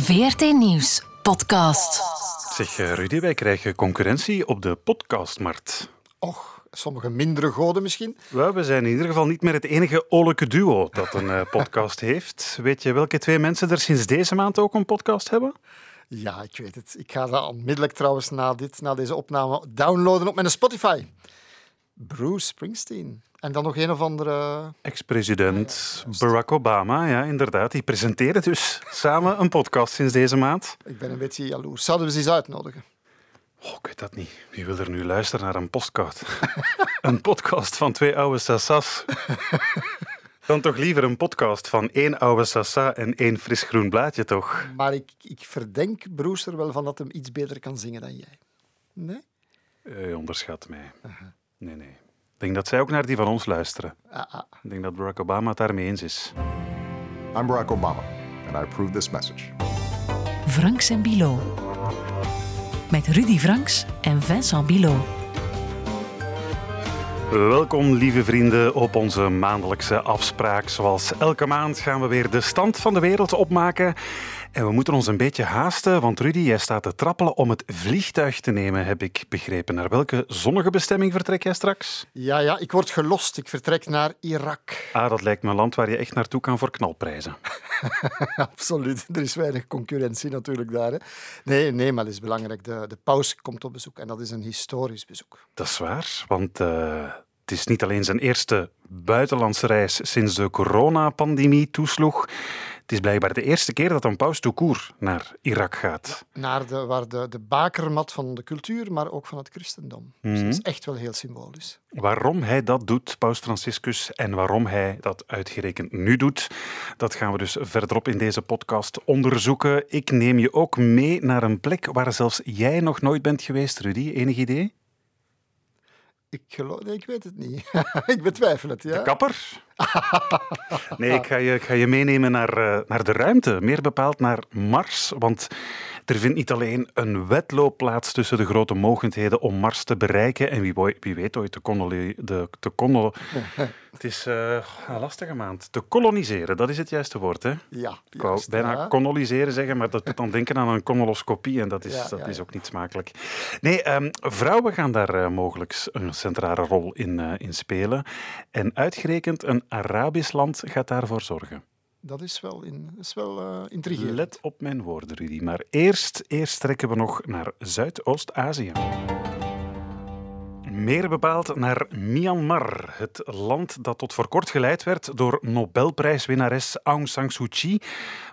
VRT Nieuws podcast. Zeg eh, Rudy, wij krijgen concurrentie op de podcastmarkt. Och, sommige mindere goden misschien. Wel, we zijn in ieder geval niet meer het enige olijke duo dat een eh, podcast heeft. Weet je welke twee mensen er sinds deze maand ook een podcast hebben? Ja, ik weet het. Ik ga dat onmiddellijk trouwens na, dit, na deze opname downloaden op mijn Spotify. Bruce Springsteen. En dan nog een of andere... Ex-president Barack Obama, ja, inderdaad. Die presenteren dus samen een podcast sinds deze maand. Ik ben een beetje jaloers. Zouden we ze eens uitnodigen? Oh, ik weet dat niet. Wie wil er nu luisteren naar een podcast? een podcast van twee oude sassas. Dan toch liever een podcast van één oude sassa en één fris groen blaadje, toch? Maar ik, ik verdenk Bruce er wel van dat hem iets beter kan zingen dan jij. Nee? Eh, Je onderschat mij. Nee, nee. Ik denk dat zij ook naar die van ons luisteren. Ah, ah. Ik denk dat Barack Obama het daarmee eens is. I'm Barack Obama, and I approve this message. Franks en Bilo. Met Rudy Franks en Vincent Bilo. Welkom, lieve vrienden, op onze maandelijkse afspraak. Zoals elke maand gaan we weer de stand van de wereld opmaken. En we moeten ons een beetje haasten, want Rudy, jij staat te trappelen om het vliegtuig te nemen, heb ik begrepen. Naar welke zonnige bestemming vertrek jij straks? Ja, ja, ik word gelost. Ik vertrek naar Irak. Ah, dat lijkt me een land waar je echt naartoe kan voor knalprijzen. Absoluut. Er is weinig concurrentie natuurlijk daar. Hè. Nee, nee, maar het is belangrijk. De, de paus komt op bezoek en dat is een historisch bezoek. Dat is waar, want eh, het is niet alleen zijn eerste buitenlandse reis sinds de coronapandemie toesloeg. Het is blijkbaar de eerste keer dat een paus tout court naar Irak gaat. Naar de, waar de, de bakermat van de cultuur, maar ook van het christendom. Dus dat is echt wel heel symbolisch. Waarom hij dat doet, Paus Franciscus, en waarom hij dat uitgerekend nu doet, dat gaan we dus verderop in deze podcast onderzoeken. Ik neem je ook mee naar een plek waar zelfs jij nog nooit bent geweest, Rudy. Enig idee? Ik, geloof, nee, ik weet het niet. ik betwijfel het, ja. De kapper? Nee, ik ga je, ik ga je meenemen naar, eh, naar de ruimte, meer bepaald naar Mars. Want er vindt niet alleen een wedloop plaats tussen de grote mogendheden om Mars te bereiken en wie, wie weet ooit de, te Het is eh, een lastige maand. Te koloniseren, dat is het juiste woord, hè? Ja, Ik wou bijna ja. koloniseren zeggen, maar dat doet dan denken aan een konoloscopie en dat is, Ja, dat ja, is ook niet smakelijk. Nee, ehm, vrouwen gaan daar eh, mogelijk een centrale rol in, eh, in spelen. En uitgerekend een Arabisch land gaat daarvoor zorgen. Dat is wel, in, is wel eh, intrigerend. Let op mijn woorden, Rudy. Maar eerst, eerst trekken we nog naar Zuidoost-Azië. Meer bepaald naar Myanmar, het land dat tot voor kort geleid werd door Nobelprijswinnares Aung San Suu Kyi,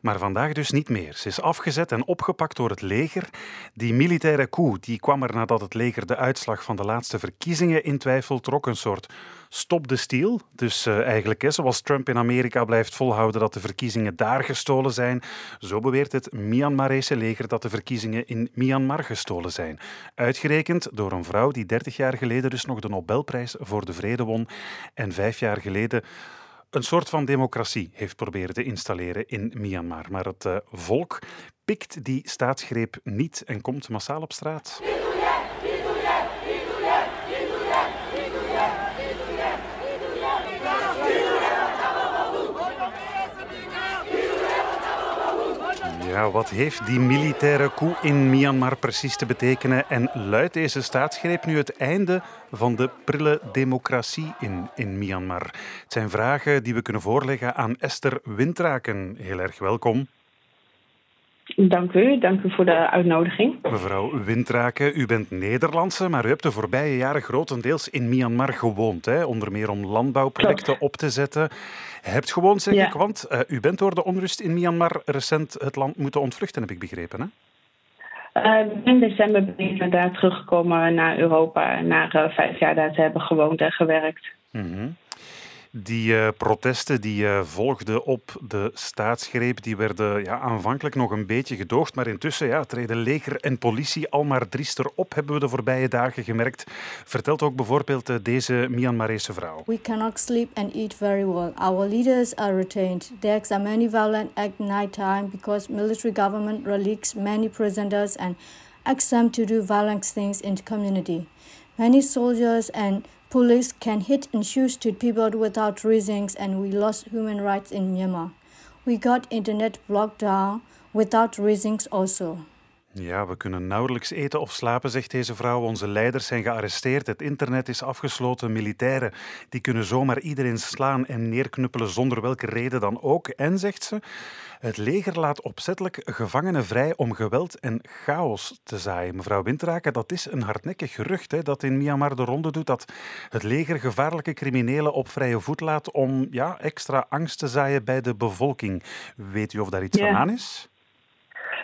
maar vandaag dus niet meer. Ze is afgezet en opgepakt door het leger. Die militaire coup die kwam er nadat het leger de uitslag van de laatste verkiezingen in twijfel trok, een soort stop de steal. Dus eh, eigenlijk, hè, zoals Trump in Amerika blijft volhouden dat de verkiezingen daar gestolen zijn, zo beweert het Myanmarese leger dat de verkiezingen in Myanmar gestolen zijn. Uitgerekend door een vrouw die 30 jaar geleden dus nog de Nobelprijs voor de Vrede won en vijf jaar geleden een soort van democratie heeft proberen te installeren in Myanmar. Maar het eh, volk pikt die staatsgreep niet en komt massaal op straat. Ja, wat heeft die militaire coup in Myanmar precies te betekenen? En luidt deze staatsgreep nu het einde van de prille democratie in, in Myanmar? Het zijn vragen die we kunnen voorleggen aan Esther Wintraken. Heel erg welkom. Dank u, dank u voor de uitnodiging. Mevrouw Wintraken, u bent Nederlandse, maar u hebt de voorbije jaren grotendeels in Myanmar gewoond. Hè? Onder meer om landbouwprojecten Klopt. op te zetten. Hebt gewoond, zeg Ja. ik, want eh, u bent door de onrust in Myanmar recent het land moeten ontvluchten, heb ik begrepen. Hè? Eh, in december ben ik inderdaad teruggekomen naar Europa na eh, vijf jaar daar te hebben gewoond en gewerkt. Mhm. Die eh, protesten die eh, volgden op de staatsgreep, die werden ja, aanvankelijk nog een beetje gedoogd, maar intussen ja, treden leger en politie al maar driester op, hebben we de voorbije dagen gemerkt. Vertelt ook bijvoorbeeld eh, deze Myanmarese vrouw. We cannot sleep and eat very well. Our leaders are retained. There are many violent at night time because military government releases many prisoners and asks them to do violent things in the community. Many soldiers and police can hit and shoot people without reasons and we lost human rights in Myanmar. we got internet blocked down without reasons also. Ja, we kunnen nauwelijks eten of slapen, zegt deze vrouw. Onze leiders zijn gearresteerd. Het internet is afgesloten. Militairen die kunnen zomaar iedereen slaan en neerknuppelen zonder welke reden dan ook. En, zegt ze, het leger laat opzettelijk gevangenen vrij om geweld en chaos te zaaien. Mevrouw Wintraken, dat is een hardnekkig gerucht hè, dat in Myanmar de ronde doet dat het leger gevaarlijke criminelen op vrije voet laat om ja, extra angst te zaaien bij de bevolking. Weet u of daar iets van aan is?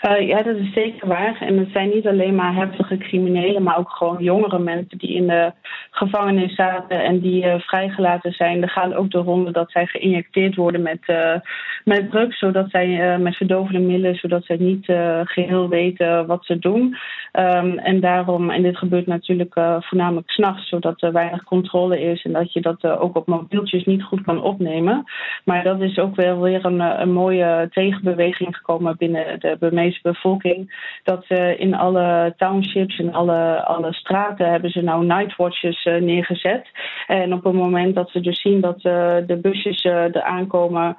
Uh, ja, dat is zeker waar. En het zijn niet alleen maar heftige criminelen, maar ook gewoon jongere mensen die in de gevangenis zaten en die uh, vrijgelaten zijn. Er gaat ook de ronde dat zij geïnjecteerd worden met, uh, met drugs, zodat zij met verdovende middelen, zodat zij niet geheel weten wat ze doen. Um, en daarom, en dit gebeurt natuurlijk voornamelijk s'nachts, zodat er weinig controle is en dat je dat ook op mobieltjes niet goed kan opnemen. Maar dat is ook wel weer een, een mooie tegenbeweging gekomen binnen de Bevolking. Dat uh, in alle townships, in alle, alle straten hebben ze nou nightwatches uh, neergezet. En op het moment dat ze dus zien dat uh, de busjes er aankomen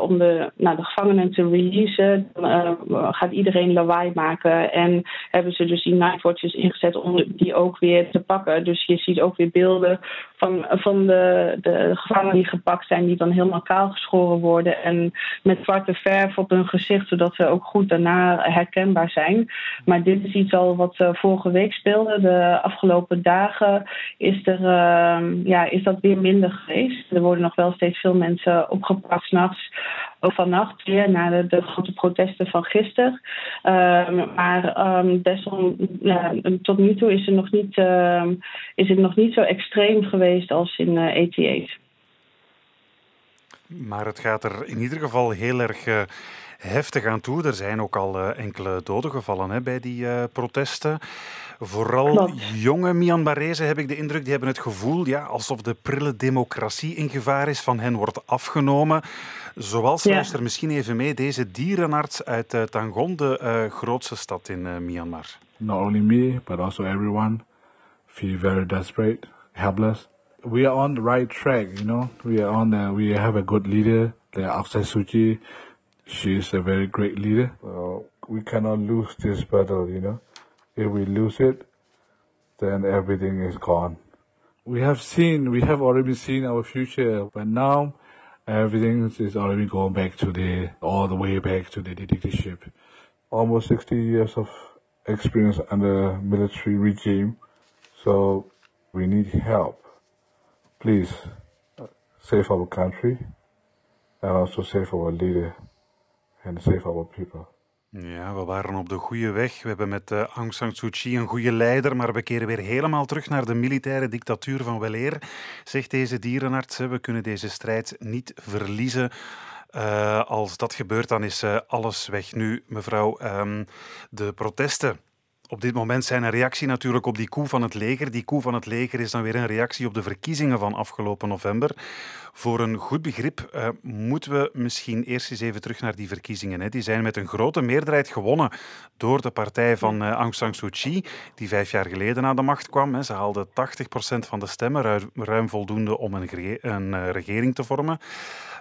om de, nou, de gevangenen te releasen, gaat iedereen lawaai maken. En hebben ze dus die nightwatches ingezet om die ook weer te pakken. Dus je ziet ook weer beelden van, van de, de gevangenen die gepakt zijn, die dan helemaal kaal geschoren worden. En met zwarte verf op hun gezicht, zodat ze ook goed daarna herkenbaar zijn. Maar dit is iets al wat uh, vorige week speelde. De afgelopen dagen is, er, uh, ja, is dat weer minder geweest. Er worden nog wel steeds veel mensen opgepakt s'nachts. Ook vannacht weer na de, grote protesten van gisteren. Uh, maar um, desom, ja, tot nu toe is, er nog niet, ehm, is het nog niet zo extreem geweest als in. Eh, maar het gaat er in ieder geval heel erg uh, heftig aan toe. Er zijn ook al uh, enkele doden gevallen hè, bij die uh, protesten. Vooral Klopt. jonge Myanmarezen heb ik de indruk, die hebben het gevoel ja, alsof de prille democratie in gevaar is, van hen wordt afgenomen. Zoals, ja. luister misschien even mee, deze dierenarts uit uh, Tangon, de grootste stad in Myanmar. Not only me, but also everyone feel very desperate, helpless. We are on the right track, you know. We are on. The, we have a good leader, the Aung San Suu Kyi. She is a very great leader. Uh, we cannot lose this battle, you know. If we lose it, then everything is gone. We have seen, we have already seen our future, but now everything is already going back to the, all the way back to the dictatorship. Almost 60 years of experience under military regime, so we need help. Please uh, save our country and also save our leader. And save our people. Ja, we waren op de goede weg. We hebben met uh, Aung San Suu Kyi een goede leider, maar we keren weer helemaal terug naar de militaire dictatuur van weleer, zegt deze dierenarts. We kunnen deze strijd niet verliezen. Uh, als dat gebeurt, dan is uh, alles weg. Nu, mevrouw, um, de protesten op dit moment zijn een reactie natuurlijk op die koe van het leger. Die koe van het leger is dan weer een reactie op de verkiezingen van afgelopen november. Voor een goed begrip uh, moeten we misschien eerst eens even terug naar die verkiezingen. Hè. Die zijn met een grote meerderheid gewonnen door de partij van uh, Aung San Suu Kyi, die vijf jaar geleden aan de macht kwam. Hè. Ze haalde 80% van de stemmen, ruim, ruim voldoende om een, een uh, regering te vormen.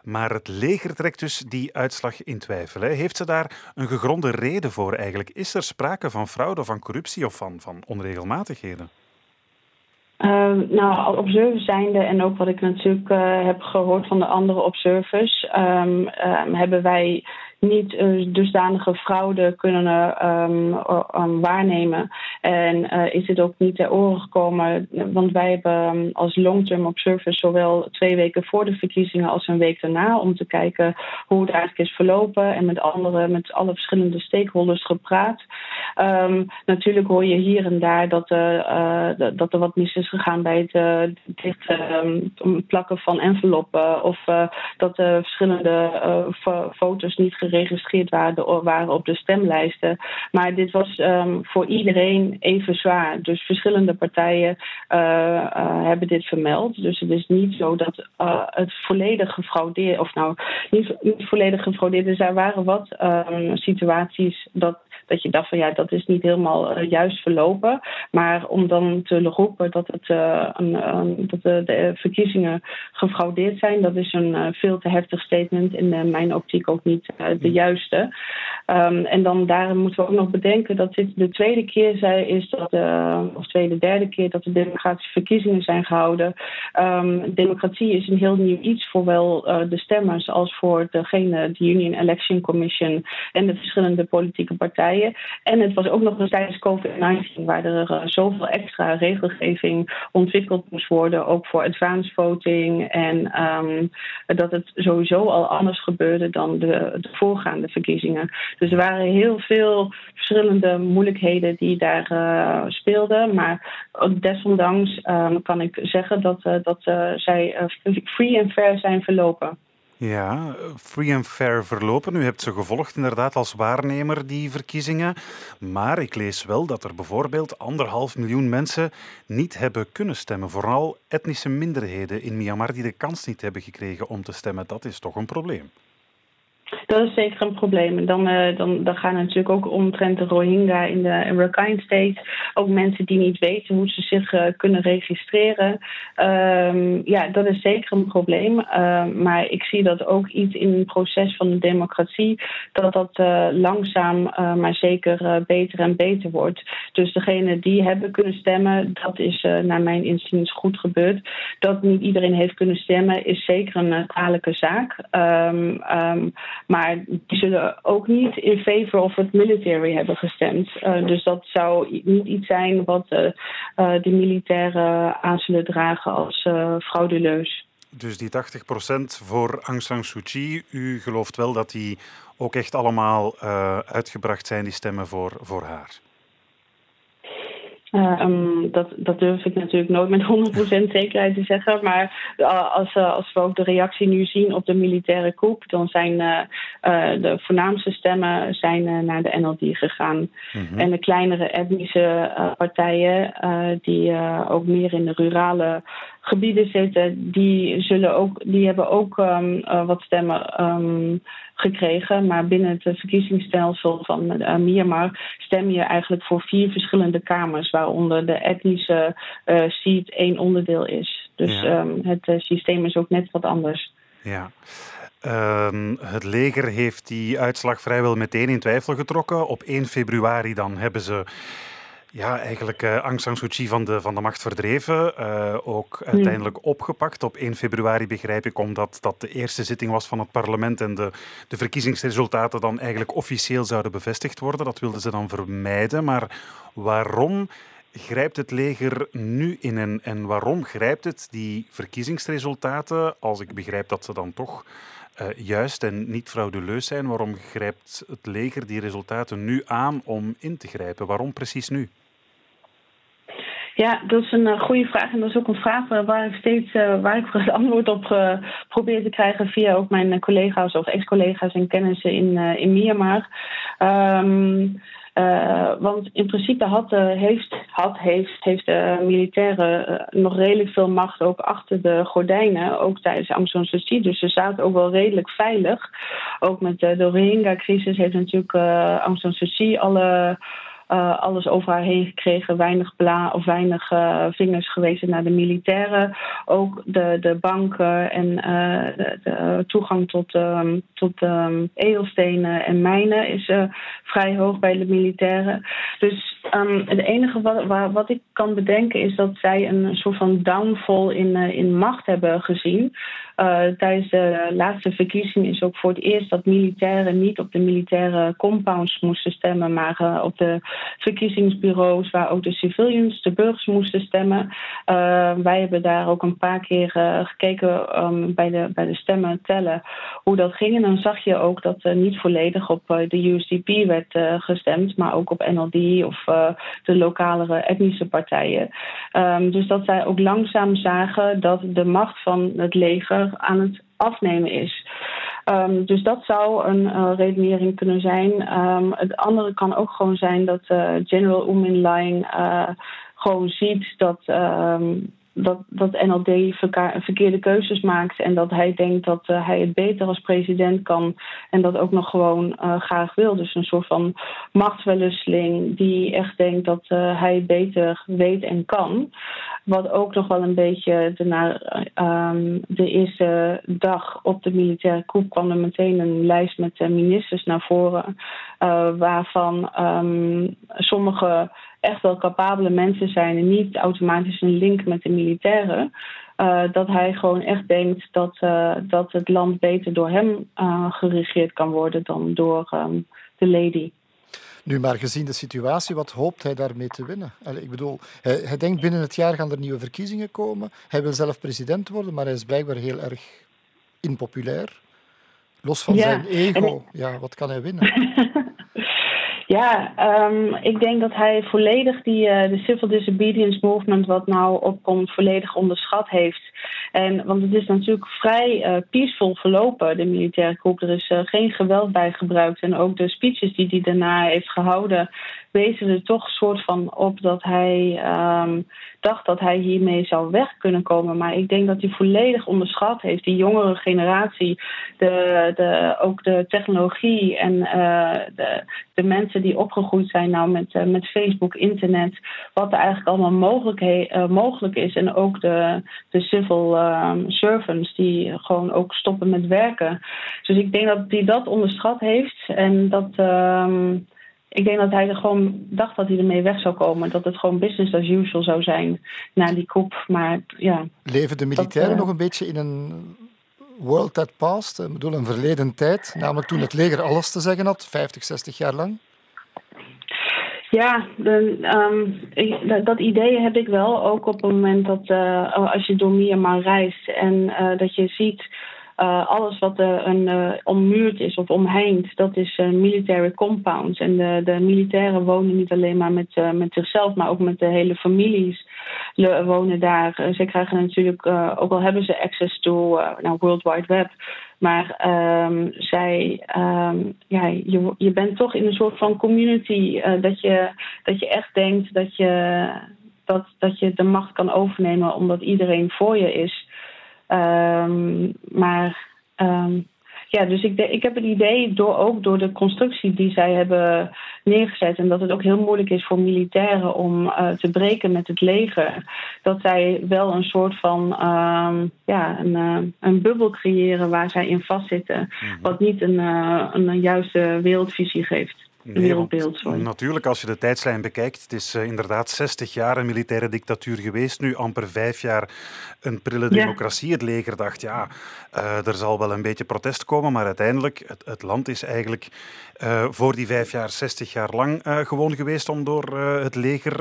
Maar het leger trekt dus die uitslag in twijfel. Hè. Heeft ze daar een gegronde reden voor eigenlijk? Is er sprake van fraude, van corruptie of van, van onregelmatigheden? Uh, nou, observer zijnde en ook wat ik natuurlijk uh, heb gehoord van de andere observers, um, hebben wij niet uh, dusdanige fraude kunnen um, waarnemen. En uh, is het ook niet ter oren gekomen, want wij hebben als long-term observers zowel twee weken voor de verkiezingen als een week daarna om te kijken hoe het eigenlijk is verlopen en met andere, met alle verschillende stakeholders gepraat. Natuurlijk hoor je hier en daar dat, uh, dat er wat mis is gegaan bij het plakken van enveloppen of dat er verschillende foto's niet geregistreerd waren, waren op de stemlijsten. Maar dit was um, voor iedereen even zwaar. Dus verschillende partijen uh, uh, hebben dit vermeld. Dus het is niet zo dat uh, het volledig gefraudeerd, of nou niet, volledig gefraudeerd is. Er waren wat um, situaties dat dat je dacht van ja, dat is niet helemaal juist verlopen. Maar om dan te roepen dat, het, een, dat de, de, verkiezingen gefraudeerd zijn, dat is een veel te heftig statement. In mijn optiek ook niet de juiste. Um, en dan daar moeten we ook nog bedenken dat dit de tweede keer zij is dat, of tweede, derde keer dat de democratische verkiezingen zijn gehouden. Um, democratie is een heel nieuw iets voor wel uh, de stemmers als voor degene, de Union Election Commission en de verschillende politieke partijen. En het was ook nog eens tijdens COVID-19 waar er uh, zoveel extra regelgeving ontwikkeld moest worden, ook voor advanced voting. En um, dat het sowieso al anders gebeurde dan de, de voorgaande verkiezingen. Dus er waren heel veel verschillende moeilijkheden die daar uh, speelden. Maar desondanks um, kan ik zeggen dat, uh, dat zij free and fair zijn verlopen. Ja, free and fair verlopen. U hebt ze gevolgd inderdaad als waarnemer, die verkiezingen. Maar ik lees wel dat er bijvoorbeeld anderhalf miljoen mensen niet hebben kunnen stemmen. Vooral etnische minderheden in Myanmar die de kans niet hebben gekregen om te stemmen. Dat is toch een probleem. Dat is zeker een probleem. Dan, uh, dan, dan gaan natuurlijk ook omtrent de Rohingya in de Rakhine State. Ook mensen die niet weten hoe ze zich uh, kunnen registreren. Um, ja, dat is zeker een probleem. Uh, maar ik zie dat ook iets in het proces van de democratie. Dat dat uh, langzaam maar zeker beter en beter wordt. Dus degene die hebben kunnen stemmen, dat is naar mijn inziens goed gebeurd. Dat niet iedereen heeft kunnen stemmen, is zeker een kwalijke zaak. Um, maar die zullen ook niet in favor of het military hebben gestemd. Uh, dus dat zou niet iets zijn wat uh, uh, de militairen aan zullen dragen als frauduleus. Dus die 80% voor Aung San Suu Kyi, u gelooft wel dat die ook echt allemaal uitgebracht zijn, die stemmen voor, voor haar? Uh, um, dat, dat durf ik natuurlijk nooit met 100% zekerheid te zeggen. Maar uh, als, uh, als we ook de reactie nu zien op de militaire coup, dan zijn de voornaamste stemmen zijn, naar de NLD gegaan. Mm -hmm. En de kleinere etnische partijen, die ook meer in de rurale gebieden zitten, die, zullen ook, die hebben ook um, wat stemmen um, gekregen. Maar binnen het verkiezingsstelsel van uh, Myanmar stem je eigenlijk voor vier verschillende kamers, waaronder de etnische uh, seat één onderdeel is. Dus ja. um, het uh, systeem is ook net wat anders. Ja. Um, het leger heeft die uitslag vrijwel meteen in twijfel getrokken. Op 1 februari dan hebben ze ja, eigenlijk uh, Aung San Suu Kyi van de, van de macht verdreven. Uh, ook uiteindelijk opgepakt op 1 februari, begrijp ik, omdat dat de eerste zitting was van het parlement en de, de verkiezingsresultaten dan eigenlijk officieel zouden bevestigd worden. Dat wilden ze dan vermijden. Maar waarom grijpt het leger nu in en, en waarom grijpt het die verkiezingsresultaten, als ik begrijp dat ze dan toch uh, juist en niet frauduleus zijn, waarom grijpt het leger die resultaten nu aan om in te grijpen? Waarom precies nu? Ja, dat is een uh, goede vraag. En dat is ook een vraag waar ik steeds uh, waar ik het antwoord op uh, probeer te krijgen via ook mijn collega's of ex-collega's en kennissen in, in Myanmar. Um, uh, want in principe had, heeft, had, heeft, heeft de militairen nog redelijk veel macht ook achter de gordijnen, ook tijdens Aung San. Dus ze zaten ook wel redelijk veilig. Ook met de Rohingya-crisis heeft natuurlijk Aung San Suu alle uh, alles over haar heen gekregen. Weinig bla of weinig uh, vingers gewezen naar de militairen. Ook de, de banken en uh, de, de, toegang tot, um, tot um, edelstenen en mijnen is vrij hoog bij de militairen. Dus um, het enige wat, wat ik kan bedenken is dat zij een soort van downfall in, in macht hebben gezien. Tijdens de laatste verkiezing is ook voor het eerst dat militairen niet op de militaire compounds moesten stemmen, maar op de verkiezingsbureaus waar ook de civilians, de burgers moesten stemmen. Uh, wij hebben daar ook een paar keer gekeken um, bij, de, bij de stemmen tellen hoe dat ging. En dan zag je ook dat uh, niet volledig op de USDP werd gestemd, maar ook op NLD of de lokale etnische partijen. Um, dus dat zij ook langzaam zagen dat de macht van het leger aan het afnemen is. Um, dus dat zou een uh, redenering kunnen zijn. Um, het andere kan ook gewoon zijn dat uh, General Oemin Line uh, gewoon ziet dat, um, dat, dat NLD verkeerde keuzes maakt en dat hij denkt dat hij het beter als president kan en dat ook nog gewoon graag wil. Dus een soort van machtswellusseling die echt denkt dat hij beter weet en kan. Wat ook nog wel een beetje de, um, de eerste dag op de militaire coup kwam er meteen een lijst met ministers naar voren. Waarvan um, sommige echt wel capabele mensen zijn en niet automatisch een link met de militairen. Uh, dat hij gewoon echt denkt dat, uh, dat het land beter door hem geregeerd kan worden dan door um, de lady. Nu, maar gezien de situatie, wat hoopt hij daarmee te winnen? ik bedoel, hij, hij, denkt binnen het jaar gaan er nieuwe verkiezingen komen. Hij wil zelf president worden, maar hij is blijkbaar heel erg impopulair. Los van zijn ego, ja, wat kan hij winnen? Ja, um, ik denk dat hij volledig die, uh, de civil disobedience movement, wat nou opkomt, volledig onderschat heeft. En, want het is natuurlijk vrij uh, peaceful verlopen, de militaire coup. Er is uh, geen geweld bij gebruikt. En ook de speeches die hij daarna heeft gehouden, wezen er toch een soort van op dat hij um, dacht dat hij hiermee zou weg kunnen komen. Maar ik denk dat hij volledig onderschat heeft. Die jongere generatie, de, de, ook de technologie en uh, de, de mensen die opgegroeid zijn nou met, met Facebook, internet. Wat er eigenlijk allemaal mogelijk, mogelijk is. En ook de, de civil um, servants die gewoon ook stoppen met werken. Dus ik denk dat hij dat onderschat heeft. En dat. Um, ik denk dat hij er gewoon dacht dat hij ermee weg zou komen. Dat het gewoon business as usual zou zijn na die koep. Maar ja. Leven de militairen uh, nog een beetje in een world that passed? Ik bedoel, een verleden tijd. Namelijk toen het leger alles te zeggen had, 50, 60 jaar lang. Ja, de, um, dat idee heb ik wel. Ook op het moment dat uh, als je door Myanmar reist en uh, dat je ziet uh, alles wat uh, een, uh, ommuurd is of omheind, dat is military compounds. En de, de militairen wonen niet alleen maar met, met zichzelf, maar ook met de hele families wonen daar. ze krijgen natuurlijk, ook al hebben ze access to nou, World Wide Web, maar um, zij, um, ja, je, je bent toch in een soort van community dat, je, dat je echt denkt dat je, dat, dat je de macht kan overnemen omdat iedereen voor je is. Um, maar um, ja, dus ik, ik heb het idee, door, ook door de constructie die zij hebben neergezet, en dat het ook heel moeilijk is voor militairen om uh, te breken met het leger, dat zij wel een soort van um, ja, een, uh, een bubbel creëren waar zij in vastzitten, mm -hmm. wat niet een, uh, een juiste wereldvisie geeft. Wereldbeeld. Nee, natuurlijk, als je de tijdslijn bekijkt, het is uh, inderdaad 60 jaar een militaire dictatuur geweest, nu amper vijf jaar een prille democratie. Ja. Het leger dacht, ja, uh, er zal wel een beetje protest komen, maar uiteindelijk, het, het land is eigenlijk uh, voor die vijf jaar, 60 jaar lang gewoon geweest om door het leger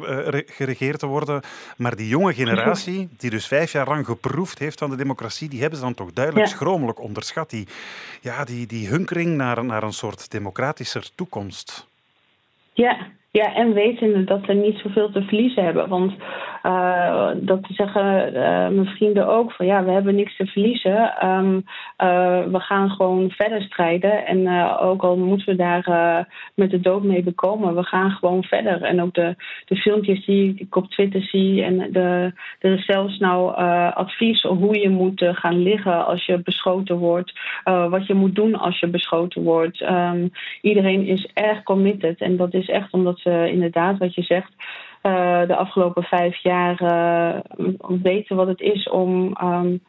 geregeerd te worden. Maar die jonge generatie, die dus vijf jaar lang geproefd heeft van de democratie, die hebben ze dan toch duidelijk ja. schromelijk onderschat. Die, ja, die, die hunkering naar, naar een soort democratischer toekomst. Ja, ja, en wetende dat ze niet zoveel te verliezen hebben. Want uh, dat zeggen uh, mijn vrienden ook van ja, we hebben niks te verliezen. Um, uh, we gaan gewoon verder strijden. En ook al moeten we daar met de dood mee bekomen, we gaan gewoon verder. En ook de, de filmpjes die ik op Twitter zie. En de, er is zelfs nou advies hoe je moet gaan liggen als je beschoten wordt. wat je moet doen als je beschoten wordt. Um, iedereen is erg committed. En dat is echt omdat ze inderdaad, wat je zegt uh, de afgelopen vijf jaar uh, weten wat het is om um,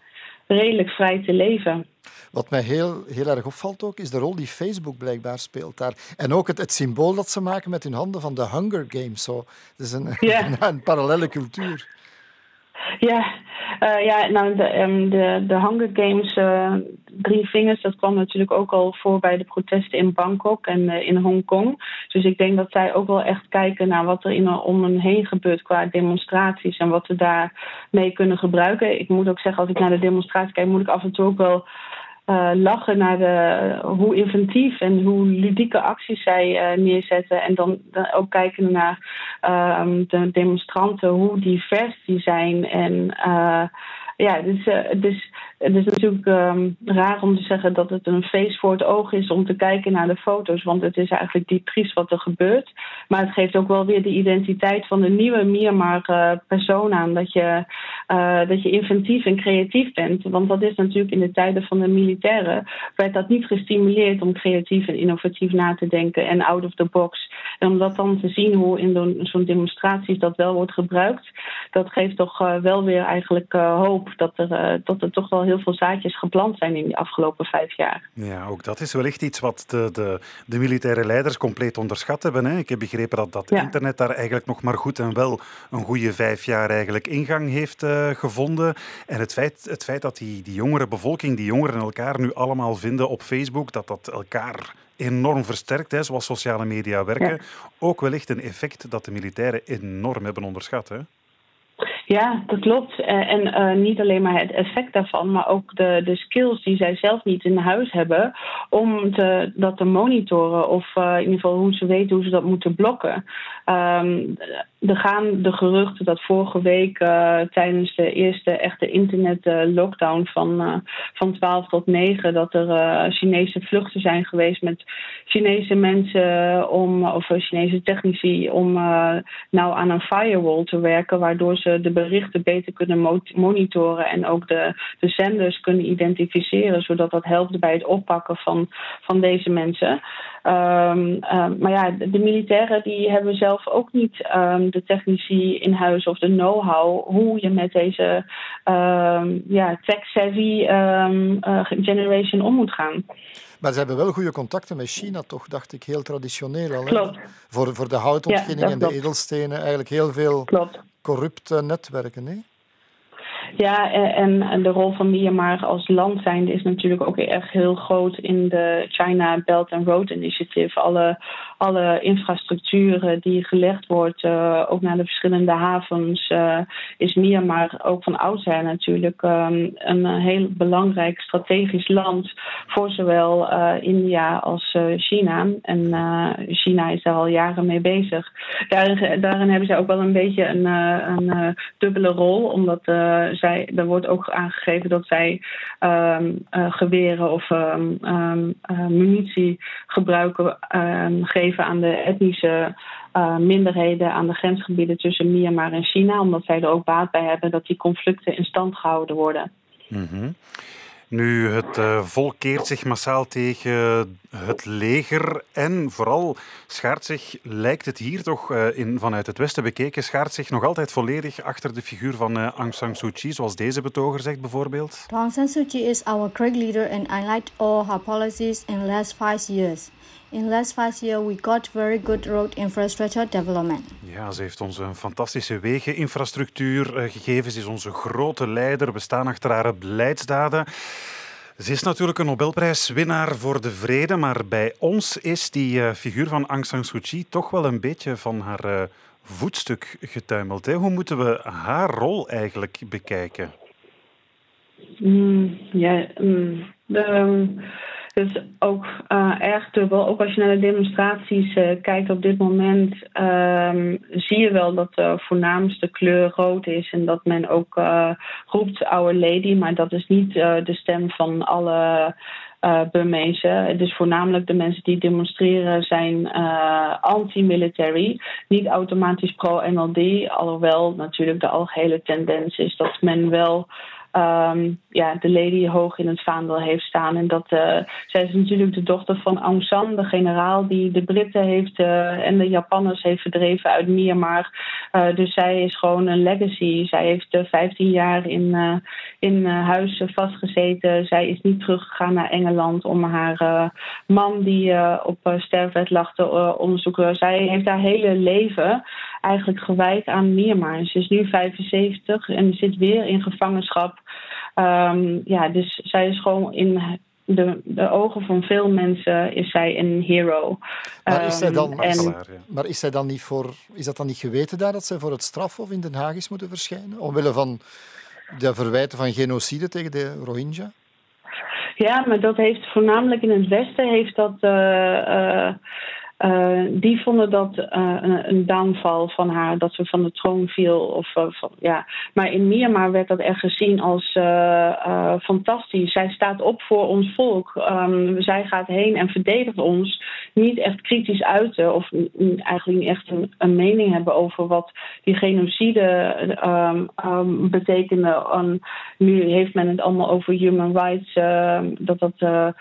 redelijk vrij te leven. Wat mij heel, heel erg opvalt ook, is de rol die Facebook blijkbaar speelt daar. En ook het, het symbool dat ze maken met hun handen van de Hunger Games. Zo. Het is een, een, een parallele cultuur. Ja, uh, ja nou, de, um, de, de Hunger Games, uh, drie vingers, dat kwam natuurlijk ook al voor bij de protesten in Bangkok en uh, in Hongkong. Dus ik denk dat zij ook wel echt kijken naar wat er in, om hen heen gebeurt qua demonstraties en wat we daarmee kunnen gebruiken. Ik moet ook zeggen, als ik naar de demonstratie kijk, moet ik af en toe ook wel uh, lachen naar de, hoe inventief en hoe ludieke acties zij uh, neerzetten. En dan, dan, ook kijken naar uh, de demonstranten, hoe divers die zijn. En ja, dus, dus het is natuurlijk um, raar om te zeggen dat het een feest voor het oog is om te kijken naar de foto's. Want het is eigenlijk diep triest wat er gebeurt. Maar het geeft ook wel weer de identiteit van de nieuwe Myanmar-persoon aan. Dat je, uh, dat je inventief en creatief bent. Want dat is natuurlijk in de tijden van de militairen. werd dat niet gestimuleerd om creatief en innovatief na te denken en out of the box. En om dat dan te zien hoe in zo'n demonstraties dat wel wordt gebruikt. dat geeft toch uh, wel weer eigenlijk hoop dat er, dat er toch wel heel veel zaadjes geplant zijn in die afgelopen vijf jaar. Ja, ook dat is wellicht iets wat de, de, de militaire leiders compleet onderschat hebben. Hè? Ik heb begrepen dat dat internet daar eigenlijk nog maar goed en wel een goede vijf jaar eigenlijk ingang heeft uh, gevonden. En het feit, het feit dat die, die jongere bevolking, die jongeren elkaar nu allemaal vinden op Facebook, dat dat elkaar enorm versterkt, hè, zoals sociale media werken. Ja. Ook wellicht een effect dat de militairen enorm hebben onderschat. Hè? Ja, dat klopt. Eh, en uh, niet alleen maar het effect daarvan, maar ook de, de skills die zij zelf niet in huis hebben om te, dat te monitoren. Of uh, in ieder geval hoe ze weten hoe ze dat moeten blokken. Um, er gaan de geruchten dat vorige week uh, tijdens de eerste echte internet-lockdown van, uh, van 12 tot 9 dat er Chinese vluchten zijn geweest met Chinese mensen om, of Chinese technici om nou aan een firewall te werken, waardoor ze de berichten beter kunnen monitoren en ook de, de zenders kunnen identificeren, zodat dat helpt bij het oppakken van, van deze mensen. Um, um, maar ja, de, militairen die hebben zelf ook niet um, de technici in huis of de know-how hoe je met deze ja, tech-savvy uh, generation om moet gaan. Maar ze hebben wel goede contacten met China, toch? Dacht ik, heel traditioneel al. Klopt. Voor, voor de houtontginning ja, en de edelstenen eigenlijk heel veel klopt. corrupte netwerken, hè? Ja, en de rol van Myanmar als land zijnde is natuurlijk ook echt heel groot in de China Belt and Road Initiative. Alle, alle infrastructuren die gelegd wordt, uh, ook naar de verschillende havens, uh, is Myanmar ook van oudsher natuurlijk um, een heel belangrijk strategisch land voor zowel uh, India als China. En China is daar al jaren mee bezig. Daarin, hebben zij ook wel een beetje een, een dubbele rol, omdat zij, er wordt ook aangegeven dat zij uh, geweren of uh, munitie gebruiken, geven aan de etnische uh, minderheden aan de grensgebieden tussen Myanmar en China, omdat zij er ook baat bij hebben dat die conflicten in stand gehouden worden. Mm -hmm. Nu, het uh, volk keert zich massaal tegen het leger en vooral schaart zich, lijkt het hier toch uh, in, vanuit het Westen bekeken, schaart zich nog altijd volledig achter de figuur van uh, Aung San Suu Kyi, zoals deze betoger zegt bijvoorbeeld. Aung San Suu Kyi is our great leader and I liked all her policies in the last five years. In the last five years we got very good road infrastructure development. Ja, ze heeft ons een fantastische wegeninfrastructuur uh, gegeven. Ze is onze grote leider. We staan achter haar beleidsdaden. Ze is natuurlijk een Nobelprijswinnaar voor de vrede, maar bij ons is die uh, figuur van Aung San Suu Kyi toch wel een beetje van haar uh, voetstuk getuimeld. Hè? Hoe moeten we haar rol eigenlijk bekijken? Mm, ja, mm, de, dus ook uh, erg dubbel. Ook als je naar de demonstraties uh, kijkt op dit moment, um, zie je wel dat de voornaamste kleur rood is. En dat men ook uh, roept Our Lady, maar dat is niet de stem van alle uh, Burmezen. Dus voornamelijk de mensen die demonstreren zijn anti-military, niet automatisch pro-NLD. Alhoewel natuurlijk de algehele tendens is dat men wel um, ja, de lady hoog in het vaandel heeft staan. En dat uh, zij is natuurlijk de dochter van Aung San, de generaal die de Britten heeft uh, en de Japanners heeft verdreven uit Myanmar. Uh, dus zij is gewoon een legacy. Zij heeft 15 jaar in, in huis vastgezeten. Zij is niet teruggegaan naar Engeland om haar man die op sterfbed lag te onderzoeken. Zij heeft haar hele leven eigenlijk gewijd aan Myanmar. Ze is nu 75 en zit weer in gevangenschap. Um, ja, dus zij is gewoon in de, de ogen van veel mensen is zij een hero. Maar is, zij dan, um, en, maar is, zij dan niet voor, is dat dan niet geweten daar dat zij voor het strafhof in Den Haag is moeten verschijnen? Omwille van de verwijten van genocide tegen de Rohingya? Ja, maar dat heeft voornamelijk in het Westen heeft dat. Uh, uh, die vonden dat een, een, downfall van haar, dat ze van de troon viel. Of, van, ja. Maar in Myanmar werd dat echt gezien als fantastisch. Zij staat op voor ons volk. Um, zij gaat heen en verdedigt ons. Niet echt kritisch uiten of eigenlijk niet echt een, mening hebben over wat die genocide um, betekende. nu heeft men het allemaal over human rights, dat dat.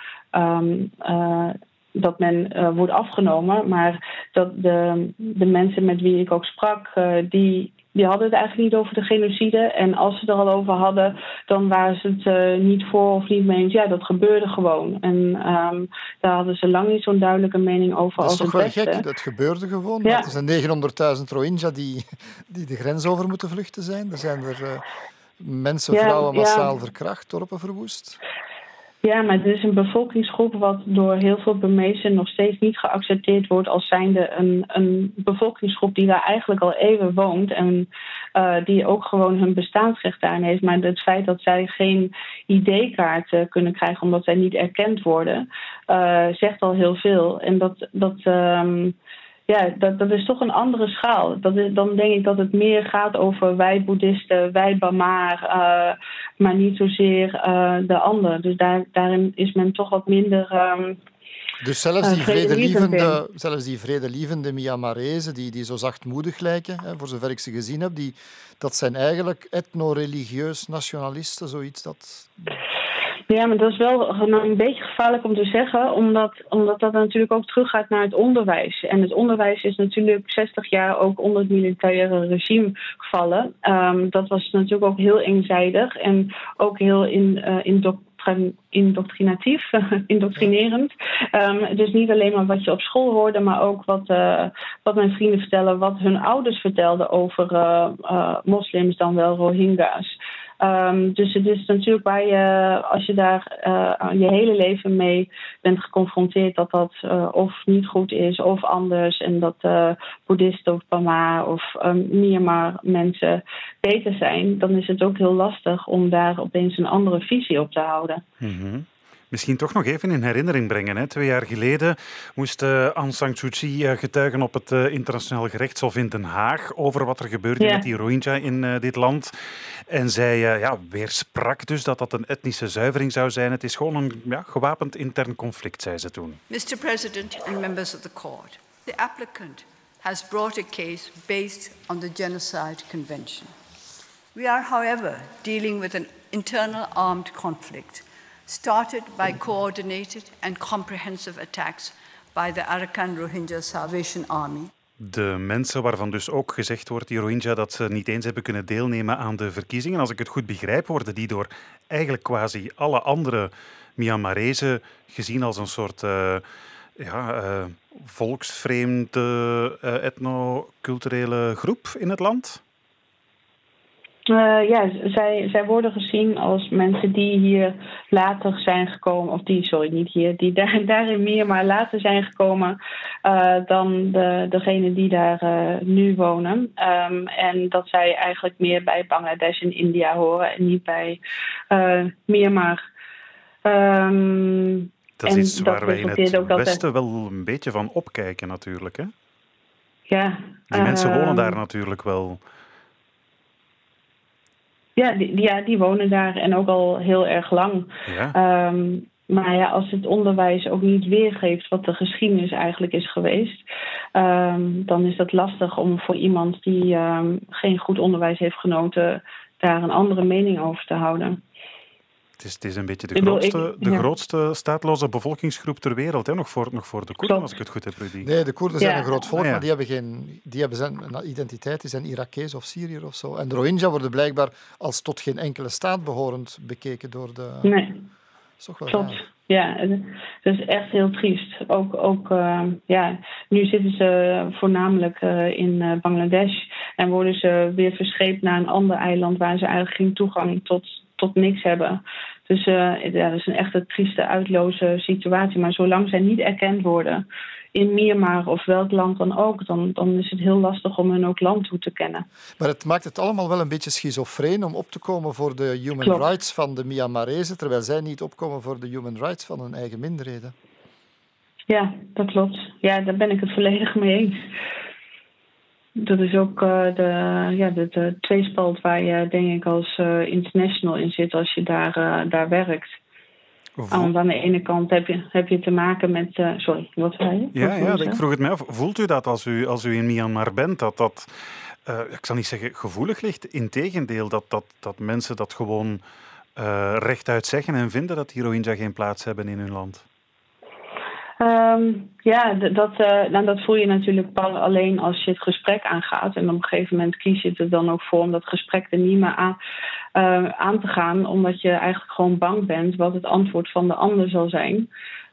Dat men uh, wordt afgenomen. Maar dat de, de mensen met wie ik ook sprak, uh, die, die hadden het eigenlijk niet over de genocide. En als ze het er al over hadden, dan waren ze het uh, niet voor of niet mee eens. Ja, dat gebeurde gewoon. En um, daar hadden ze lang niet zo'n duidelijke mening over. Dat is toch wel gek, dat gebeurde gewoon. Ja. Er zijn 900.000 Rohingya die, die de grens over moeten vluchten zijn. Er zijn er mensen, ja, vrouwen massaal ja. verkracht, dorpen verwoest. Ja, maar het is een bevolkingsgroep wat door heel veel Burmezen nog steeds niet geaccepteerd wordt als zijnde een, een bevolkingsgroep die daar eigenlijk al eeuwen woont en uh, die ook gewoon hun bestaansrecht daarin heeft. Maar het feit dat zij geen ID-kaart kunnen krijgen omdat zij niet erkend worden, uh, zegt al heel veel. En dat, dat um, ja, dat, dat is toch een andere schaal. Dat is, dan denk ik dat het meer gaat over wij boeddhisten, wij Bamaar, uh, maar niet zozeer uh, de ander. Dus daar, daarin is men toch wat minder. Um, dus zelfs die, vredelievende, zelfs die vredelievende Myanmarezen, die, die zo zachtmoedig lijken, hè, voor zover ik ze gezien heb, die, dat zijn eigenlijk etno-religieus nationalisten, zoiets dat... Ja, maar dat is wel een beetje gevaarlijk om te zeggen, omdat, omdat dat natuurlijk ook teruggaat naar het onderwijs. En het onderwijs is natuurlijk 60 jaar ook onder het militaire regime gevallen. Um, dat was natuurlijk ook heel eenzijdig en ook heel in, uh, indoctrinatief, indoctrinerend. Um, dus niet alleen maar wat je op school hoorde, maar ook wat, uh, wat mijn vrienden vertellen, wat hun ouders vertelden over uh, moslims, dan wel Rohingya's. Um, dus het is natuurlijk waar je, als je daar uh, je hele leven mee bent geconfronteerd, dat dat uh, of niet goed is of anders. En dat uh, boeddhisten of Pama of um, Myanmar mensen beter zijn, dan is het ook heel lastig om daar opeens een andere visie op te houden. -hmm. Misschien toch nog even in herinnering brengen. Hè. Twee jaar geleden moest uh, Aung San Suu Kyi uh, getuigen op het uh, internationaal gerechtshof in Den Haag over wat er gebeurde ja. met die Rohingya in dit land. En zij ja, weersprak dus dat dat een etnische zuivering zou zijn. Het is gewoon een ja, gewapend intern conflict, zei ze toen. Mr. President and members of the court, the applicant has brought a case based on the Genocide Convention. We are, however, dealing with an internal armed conflict started by coordinated and comprehensive attacks by the Arakan Rohingya Salvation Army. De mensen waarvan dus ook gezegd wordt, die Rohingya, dat ze niet eens hebben kunnen deelnemen aan de verkiezingen. Als ik het goed begrijp, worden die door eigenlijk quasi alle andere Myanmarezen gezien als een soort uh, ja, uh, volksvreemde uh, etnoculturele groep in het land? Uh, ja, zij, zij worden gezien als mensen die hier later zijn gekomen, of die, sorry, niet hier, die daar, daarin meer, maar later zijn gekomen uh, dan de, degene die daar uh, nu wonen. Um, en dat zij eigenlijk meer bij Bangladesh en India horen en niet bij Myanmar. Um, dat is iets waar wij in het Westen wel een beetje van opkijken natuurlijk, hè? Ja. Die mensen wonen daar natuurlijk wel. Ja die, ja, die wonen daar en ook al heel erg lang. Ja. Um, maar ja, als het onderwijs ook niet weergeeft wat de geschiedenis eigenlijk is geweest, um, dan is dat lastig om voor iemand die um, geen goed onderwijs heeft genoten, daar een andere mening over te houden. Het is, het is een beetje de, grootste, ik, de ja. grootste staatloze bevolkingsgroep ter wereld, hè? Nog, voor, nog voor de Koerden, als ik het goed heb, Rudy. Nee, de Koerden zijn ja. een groot volk, ja. maar die hebben, geen, die hebben zijn identiteit, die zijn Irakees of Syriër of zo. En de Rohingya worden blijkbaar als tot geen enkele staat behorend bekeken door de... Nee. Dat is toch wel Klopt. Raar. Ja, dat is echt heel triest. Ook, ook uh, ja, nu zitten ze voornamelijk uh, in uh, Bangladesh en worden ze weer verscheept naar een ander eiland waar ze eigenlijk geen toegang tot, tot niks hebben. Dus uh, ja, dat is een echte trieste, uitloze situatie. Maar zolang zij niet erkend worden in Myanmar of welk land dan ook, dan, dan is het heel lastig om hun ook land toe te kennen. Maar het maakt het allemaal wel een beetje schizofreen om op te komen voor de human Klopt. rights van de Myanmarezen, terwijl zij niet opkomen voor de human rights van hun eigen minderheden. Ja, dat klopt. Ja, daar ben ik het volledig mee eens. Dat is ook uh, de, ja, de, de tweespalt waar je denk ik als uh, international in zit als je daar, uh, daar werkt. Want aan de ene kant heb je, heb je te maken met. sorry, wat zei je? Ja, ja ik vroeg het mij af. Voelt u dat als u, als u in Myanmar bent, dat dat, ik zal niet zeggen gevoelig ligt, integendeel, dat, dat, dat mensen dat gewoon rechtuit zeggen en vinden dat die Rohingya geen plaats hebben in hun land? Um, ja, dat, uh, nou, dat voel je natuurlijk alleen als je het gesprek aangaat. En op een gegeven moment kies je er dan ook voor om dat gesprek er niet meer aan, uh, aan te gaan. Omdat je eigenlijk gewoon bang bent wat het antwoord van de ander zal zijn.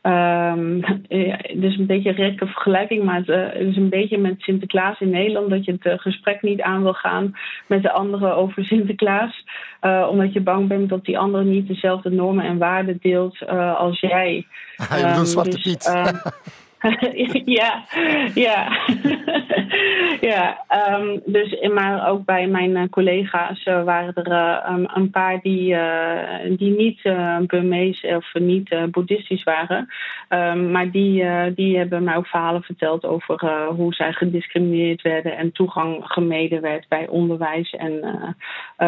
Um, ja, dus een beetje een rekke vergelijking, maar het, uh, is een beetje met Sinterklaas in Nederland dat je het uh, gesprek niet aan wil gaan met de anderen over Sinterklaas, uh, omdat je bang bent dat die andere niet dezelfde normen en waarden deelt als jij. Bedoelt um, Zwarte dus, Piet. ja, ja. ja, um, dus, maar ook bij mijn uh, collega's uh, waren er uh, um, een paar die, die niet Burmees of niet boeddhistisch waren. Um, maar die, die hebben mij ook verhalen verteld over hoe zij gediscrimineerd werden en toegang gemeden werd bij onderwijs en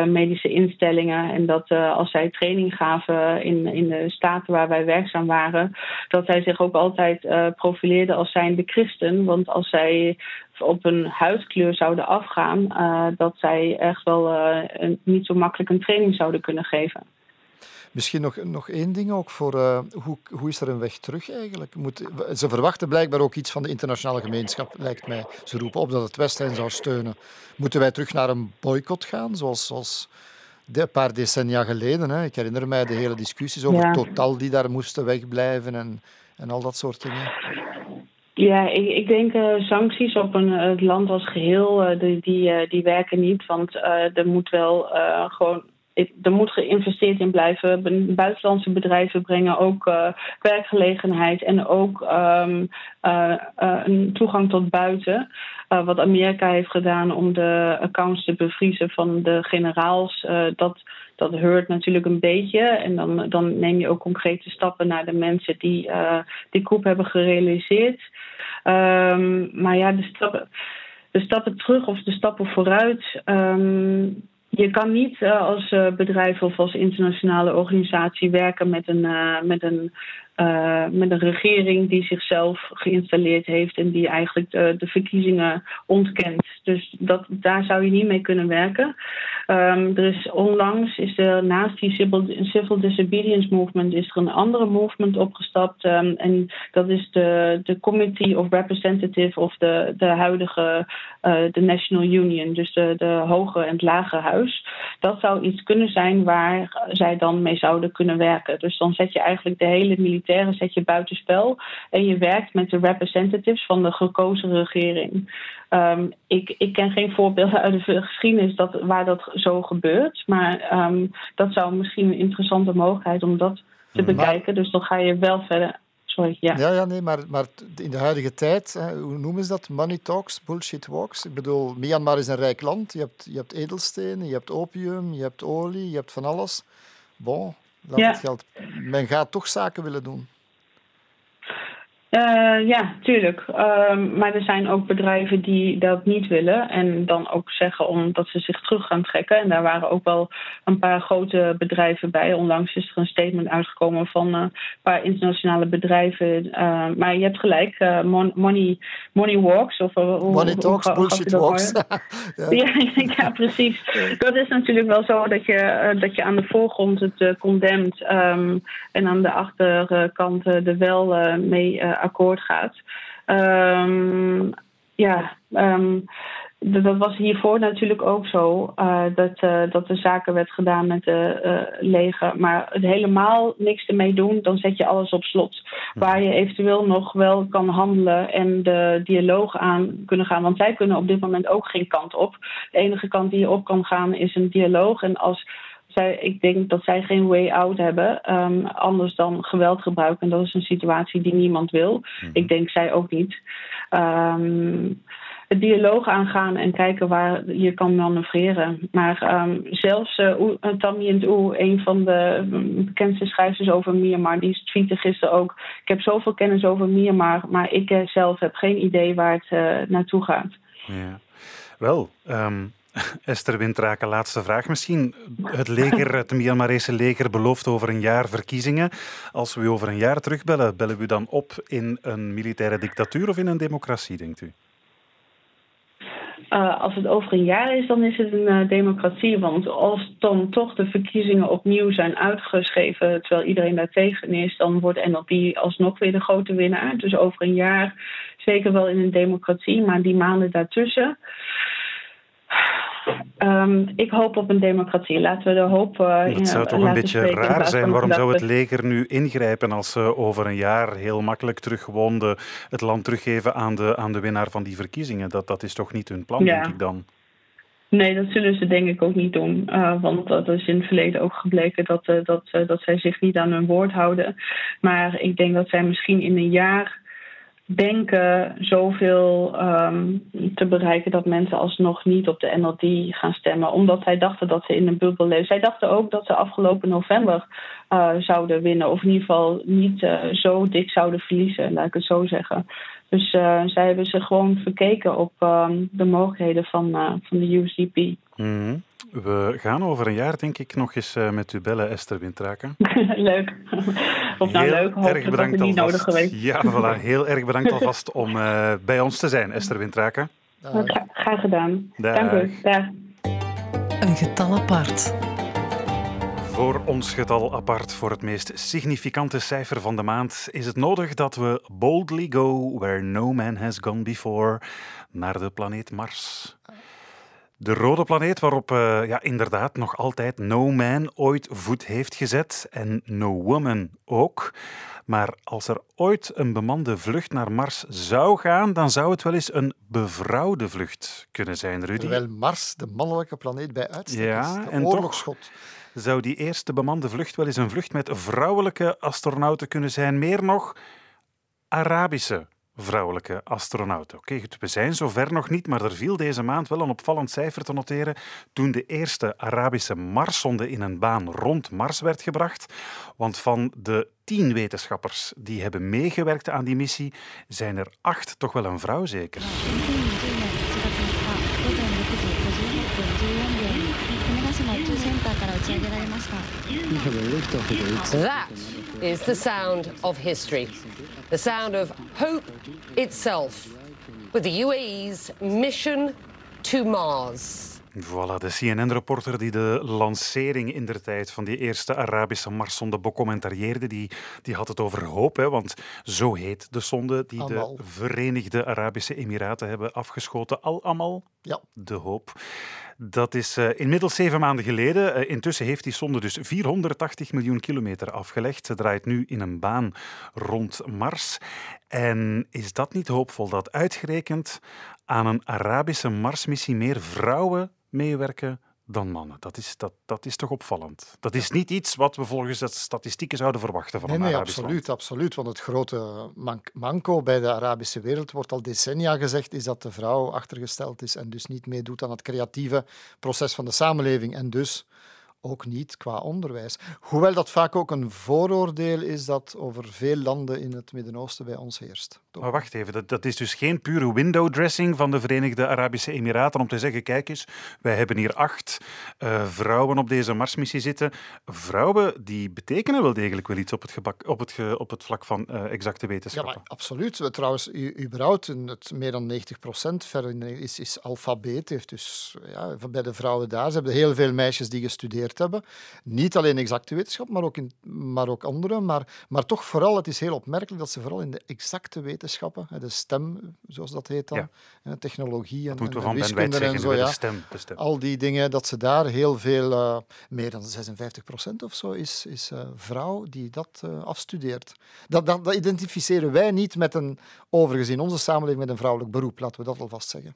medische instellingen. En dat als zij training gaven in, in de staten waar wij werkzaam waren, dat zij zich ook altijd profileerden profileerden als zijnde christen. Want als zij op een huidkleur zouden afgaan, uh, dat zij echt wel uh, een, niet zo makkelijk een training zouden kunnen geven. Misschien nog, nog één ding ook voor uh, hoe, hoe is er een weg terug eigenlijk? Moet, ze verwachten blijkbaar ook iets van de internationale gemeenschap, lijkt mij. Ze roepen op dat het Westen zou steunen. Moeten wij terug naar een boycott gaan, zoals, zoals een paar decennia geleden? Hè? Ik herinner mij de hele discussies over ja. Total die daar moesten wegblijven en, en al dat soort dingen. Ja, ik, ik denk uh, sancties op een het land als geheel, uh, die, die, uh, die werken niet. Want er moet wel gewoon er moet geïnvesteerd in blijven. Buitenlandse bedrijven brengen ook werkgelegenheid en ook uh, een toegang tot buiten. Wat Amerika heeft gedaan om de accounts te bevriezen van de generaals, dat, dat heurt natuurlijk een beetje. En dan, dan neem je ook concrete stappen naar de mensen die die koep hebben gerealiseerd. Um, maar ja, de stappen, de stappen terug of de stappen vooruit. Um, je kan niet als bedrijf of als internationale organisatie werken met een, met een uh, met een regering die zichzelf geïnstalleerd heeft en die eigenlijk de, de verkiezingen ontkent. Dus dat, daar zou je niet mee kunnen werken. Um, er is onlangs is er naast die civil, disobedience movement is er een andere movement opgestapt. Um, en dat is de, de Committee of Representative of de, de huidige uh, de National Union, dus de, de hoge en lage huis. Dat zou iets kunnen zijn waar zij dan mee zouden kunnen werken. Dus dan zet je eigenlijk de hele militaire militairen zet je buitenspel en je werkt met de representatives van de gekozen regering. Um, ik, ik ken geen voorbeelden uit de geschiedenis dat, waar dat zo gebeurt, maar um, dat zou misschien een interessante mogelijkheid om dat te bekijken. Dus dan ga je wel verder. Sorry, ja. Ja, ja nee, maar, maar in de huidige tijd, hè, hoe noemen ze dat? Money talks, bullshit walks. Ik bedoel, Myanmar is een rijk land. Je hebt, je hebt edelstenen, je hebt opium, je hebt olie, je hebt van alles. Bon, ja. het. Men gaat toch zaken willen doen. Uh, ja, tuurlijk. Uh, maar er zijn ook bedrijven die dat niet willen. En dan ook zeggen omdat ze zich terug gaan trekken. En daar waren ook wel een paar grote bedrijven bij. Onlangs is er een statement uitgekomen van uh, een paar internationale bedrijven. Uh, maar je hebt gelijk, money, money walks. Of, money hoe, talks, bullshit walks. ja. ja, ja, precies. Dat is natuurlijk wel zo dat je, dat je aan de voorgrond het condemnt. Um, en aan de achterkant er wel mee akkoord gaat. Um, ja, um, dat was hiervoor natuurlijk ook zo. Uh, dat, uh, dat er zaken werd gedaan met de uh, leger. Maar het helemaal niks ermee doen, dan zet je alles op slot. Waar je eventueel nog wel kan handelen en de dialoog aan kunnen gaan. Want zij kunnen op dit moment ook geen kant op. De enige kant die je op kan gaan is een dialoog. En als zij, ik denk dat zij geen way out hebben, um, anders dan geweld gebruiken. En dat is een situatie die niemand wil. Mm -hmm. Ik denk zij ook niet. Um, het dialoog aangaan en kijken waar je kan manoeuvreren. Maar um, zelfs uh, Tammy Oe, een van de bekendste schrijvers over Myanmar, die tweette gisteren ook: Ik heb zoveel kennis over Myanmar, maar ik zelf heb geen idee waar het uh, naartoe gaat. Ja. Wel, um, Esther Wintraken, laatste vraag misschien. Het leger, het Myanmarese leger belooft over een jaar verkiezingen. Als we u over een jaar terugbellen, bellen we u dan op in een militaire dictatuur of in een democratie, denkt u? Uh, als het over een jaar is, dan is het een uh, democratie. Want als dan toch de verkiezingen opnieuw zijn uitgeschreven, terwijl iedereen daar tegen is, dan wordt NLP alsnog weer de grote winnaar. Dus over een jaar zeker wel in een democratie, maar die maanden daartussen. Um, ik hoop op een democratie. Laten we de hoop. Uh, het zou toch een beetje raar zijn. Waarom zou het leger nu ingrijpen als ze over een jaar heel makkelijk teruggewoon het land teruggeven aan de, aan de winnaar van die verkiezingen? Dat, dat is toch niet hun plan, denk ik dan? Nee, dat zullen ze denk ik ook niet doen. Uh, want dat is in het verleden ook gebleken dat, uh, dat, dat zij zich niet aan hun woord houden. Maar ik denk dat zij misschien in een jaar denken zoveel um, te bereiken dat mensen alsnog niet op de NLD gaan stemmen. Omdat zij dachten dat ze in een bubbel leven. Zij dachten ook dat ze afgelopen november uh, zouden winnen. Of in ieder geval niet uh, zo dik zouden verliezen, laat ik het zo zeggen. Dus uh, zij hebben zich gewoon verkeken op um, de mogelijkheden van, van de -hmm. We gaan over een jaar, denk ik, nog eens uh, met u bellen, Esther Wintraken. leuk. Of nou heel leuk, erg bedankt niet nodig geweest. Ja, voilà, heel erg bedankt alvast om uh, bij ons te zijn, Esther Wintraken. Gra graag gedaan. Dag. Dank u. Dag. Een getal apart. Voor ons getal apart, voor het meest significante cijfer van de maand, is het nodig dat we boldly go where no man has gone before, naar de planeet Mars. De rode planeet waarop uh, ja, inderdaad nog altijd no man ooit voet heeft gezet en no woman ook. Maar als er ooit een bemande vlucht naar Mars zou gaan, dan zou het wel eens een bevrouwde vlucht kunnen zijn, Rudy. Terwijl Mars de mannelijke planeet bij uitstek ja, is, de en. Toch zou die eerste bemande vlucht wel eens een vlucht met vrouwelijke astronauten kunnen zijn. Meer nog, Arabische vrouwelijke astronauten. Oké, we zijn zover nog niet, maar er viel deze maand wel een opvallend cijfer te noteren toen de eerste Arabische Marszonde in een baan rond Mars werd gebracht. Want van de tien wetenschappers die hebben meegewerkt aan die missie, zijn er acht toch wel een vrouw zeker. That is the sound of history. The sound of hope itself. With the UAE's mission to Mars. Voilà, de CNN-reporter die de lancering in der tijd van die eerste Arabische Marszonde becommentarieerde, die, die had het over hoop, hè, want zo heet de zonde die Amal. de Verenigde Arabische Emiraten hebben afgeschoten. Al Amal, ja. de hoop. Dat is uh, inmiddels zeven maanden geleden. Uh, intussen heeft die zonde dus 480 miljoen kilometer afgelegd. Ze draait nu in een baan rond Mars. En is dat niet hoopvol dat uitgerekend aan een Arabische Marsmissie meer vrouwen meewerken dan mannen. Dat is, dat, dat is toch opvallend. Dat is niet iets wat we volgens de statistieken zouden verwachten van nee, een nee, Arabisch absoluut, land. absoluut. Want het grote manco bij de Arabische wereld wordt al decennia gezegd, is dat de vrouw achtergesteld is en dus niet meedoet aan het creatieve proces van de samenleving. En dus ook niet qua onderwijs. Hoewel dat vaak ook een vooroordeel is dat over veel landen in het Midden-Oosten bij ons heerst. Maar wacht even, dat, dat is dus geen pure window dressing van de Verenigde Arabische Emiraten om te zeggen, kijk eens, wij hebben hier acht uh, vrouwen op deze Marsmissie zitten. Vrouwen die betekenen wel degelijk wel iets op het, gebak, op het, ge, op het vlak van uh, exacte wetenschappen. Ja, maar absoluut. Trouwens, überhaupt, het meer dan 90 procent is, is alfabeet. Heeft dus, ja, bij de vrouwen daar, ze hebben heel veel meisjes die gestudeerd hebben. Niet alleen exacte wetenschap, maar ook, in, maar ook andere. Maar, maar toch vooral, het is heel opmerkelijk dat ze vooral in de exacte wetenschappen de STEM, zoals dat heet dan, ja. technologie en, en wiskunde en zo. Ja. De stem, de stem. Al die dingen, dat ze daar heel veel, uh, meer dan 56 procent of zo, is, is uh, vrouw die dat uh, afstudeert. Dat, dat, dat identificeren wij niet met een, overigens in onze samenleving, met een vrouwelijk beroep, laten we dat alvast zeggen.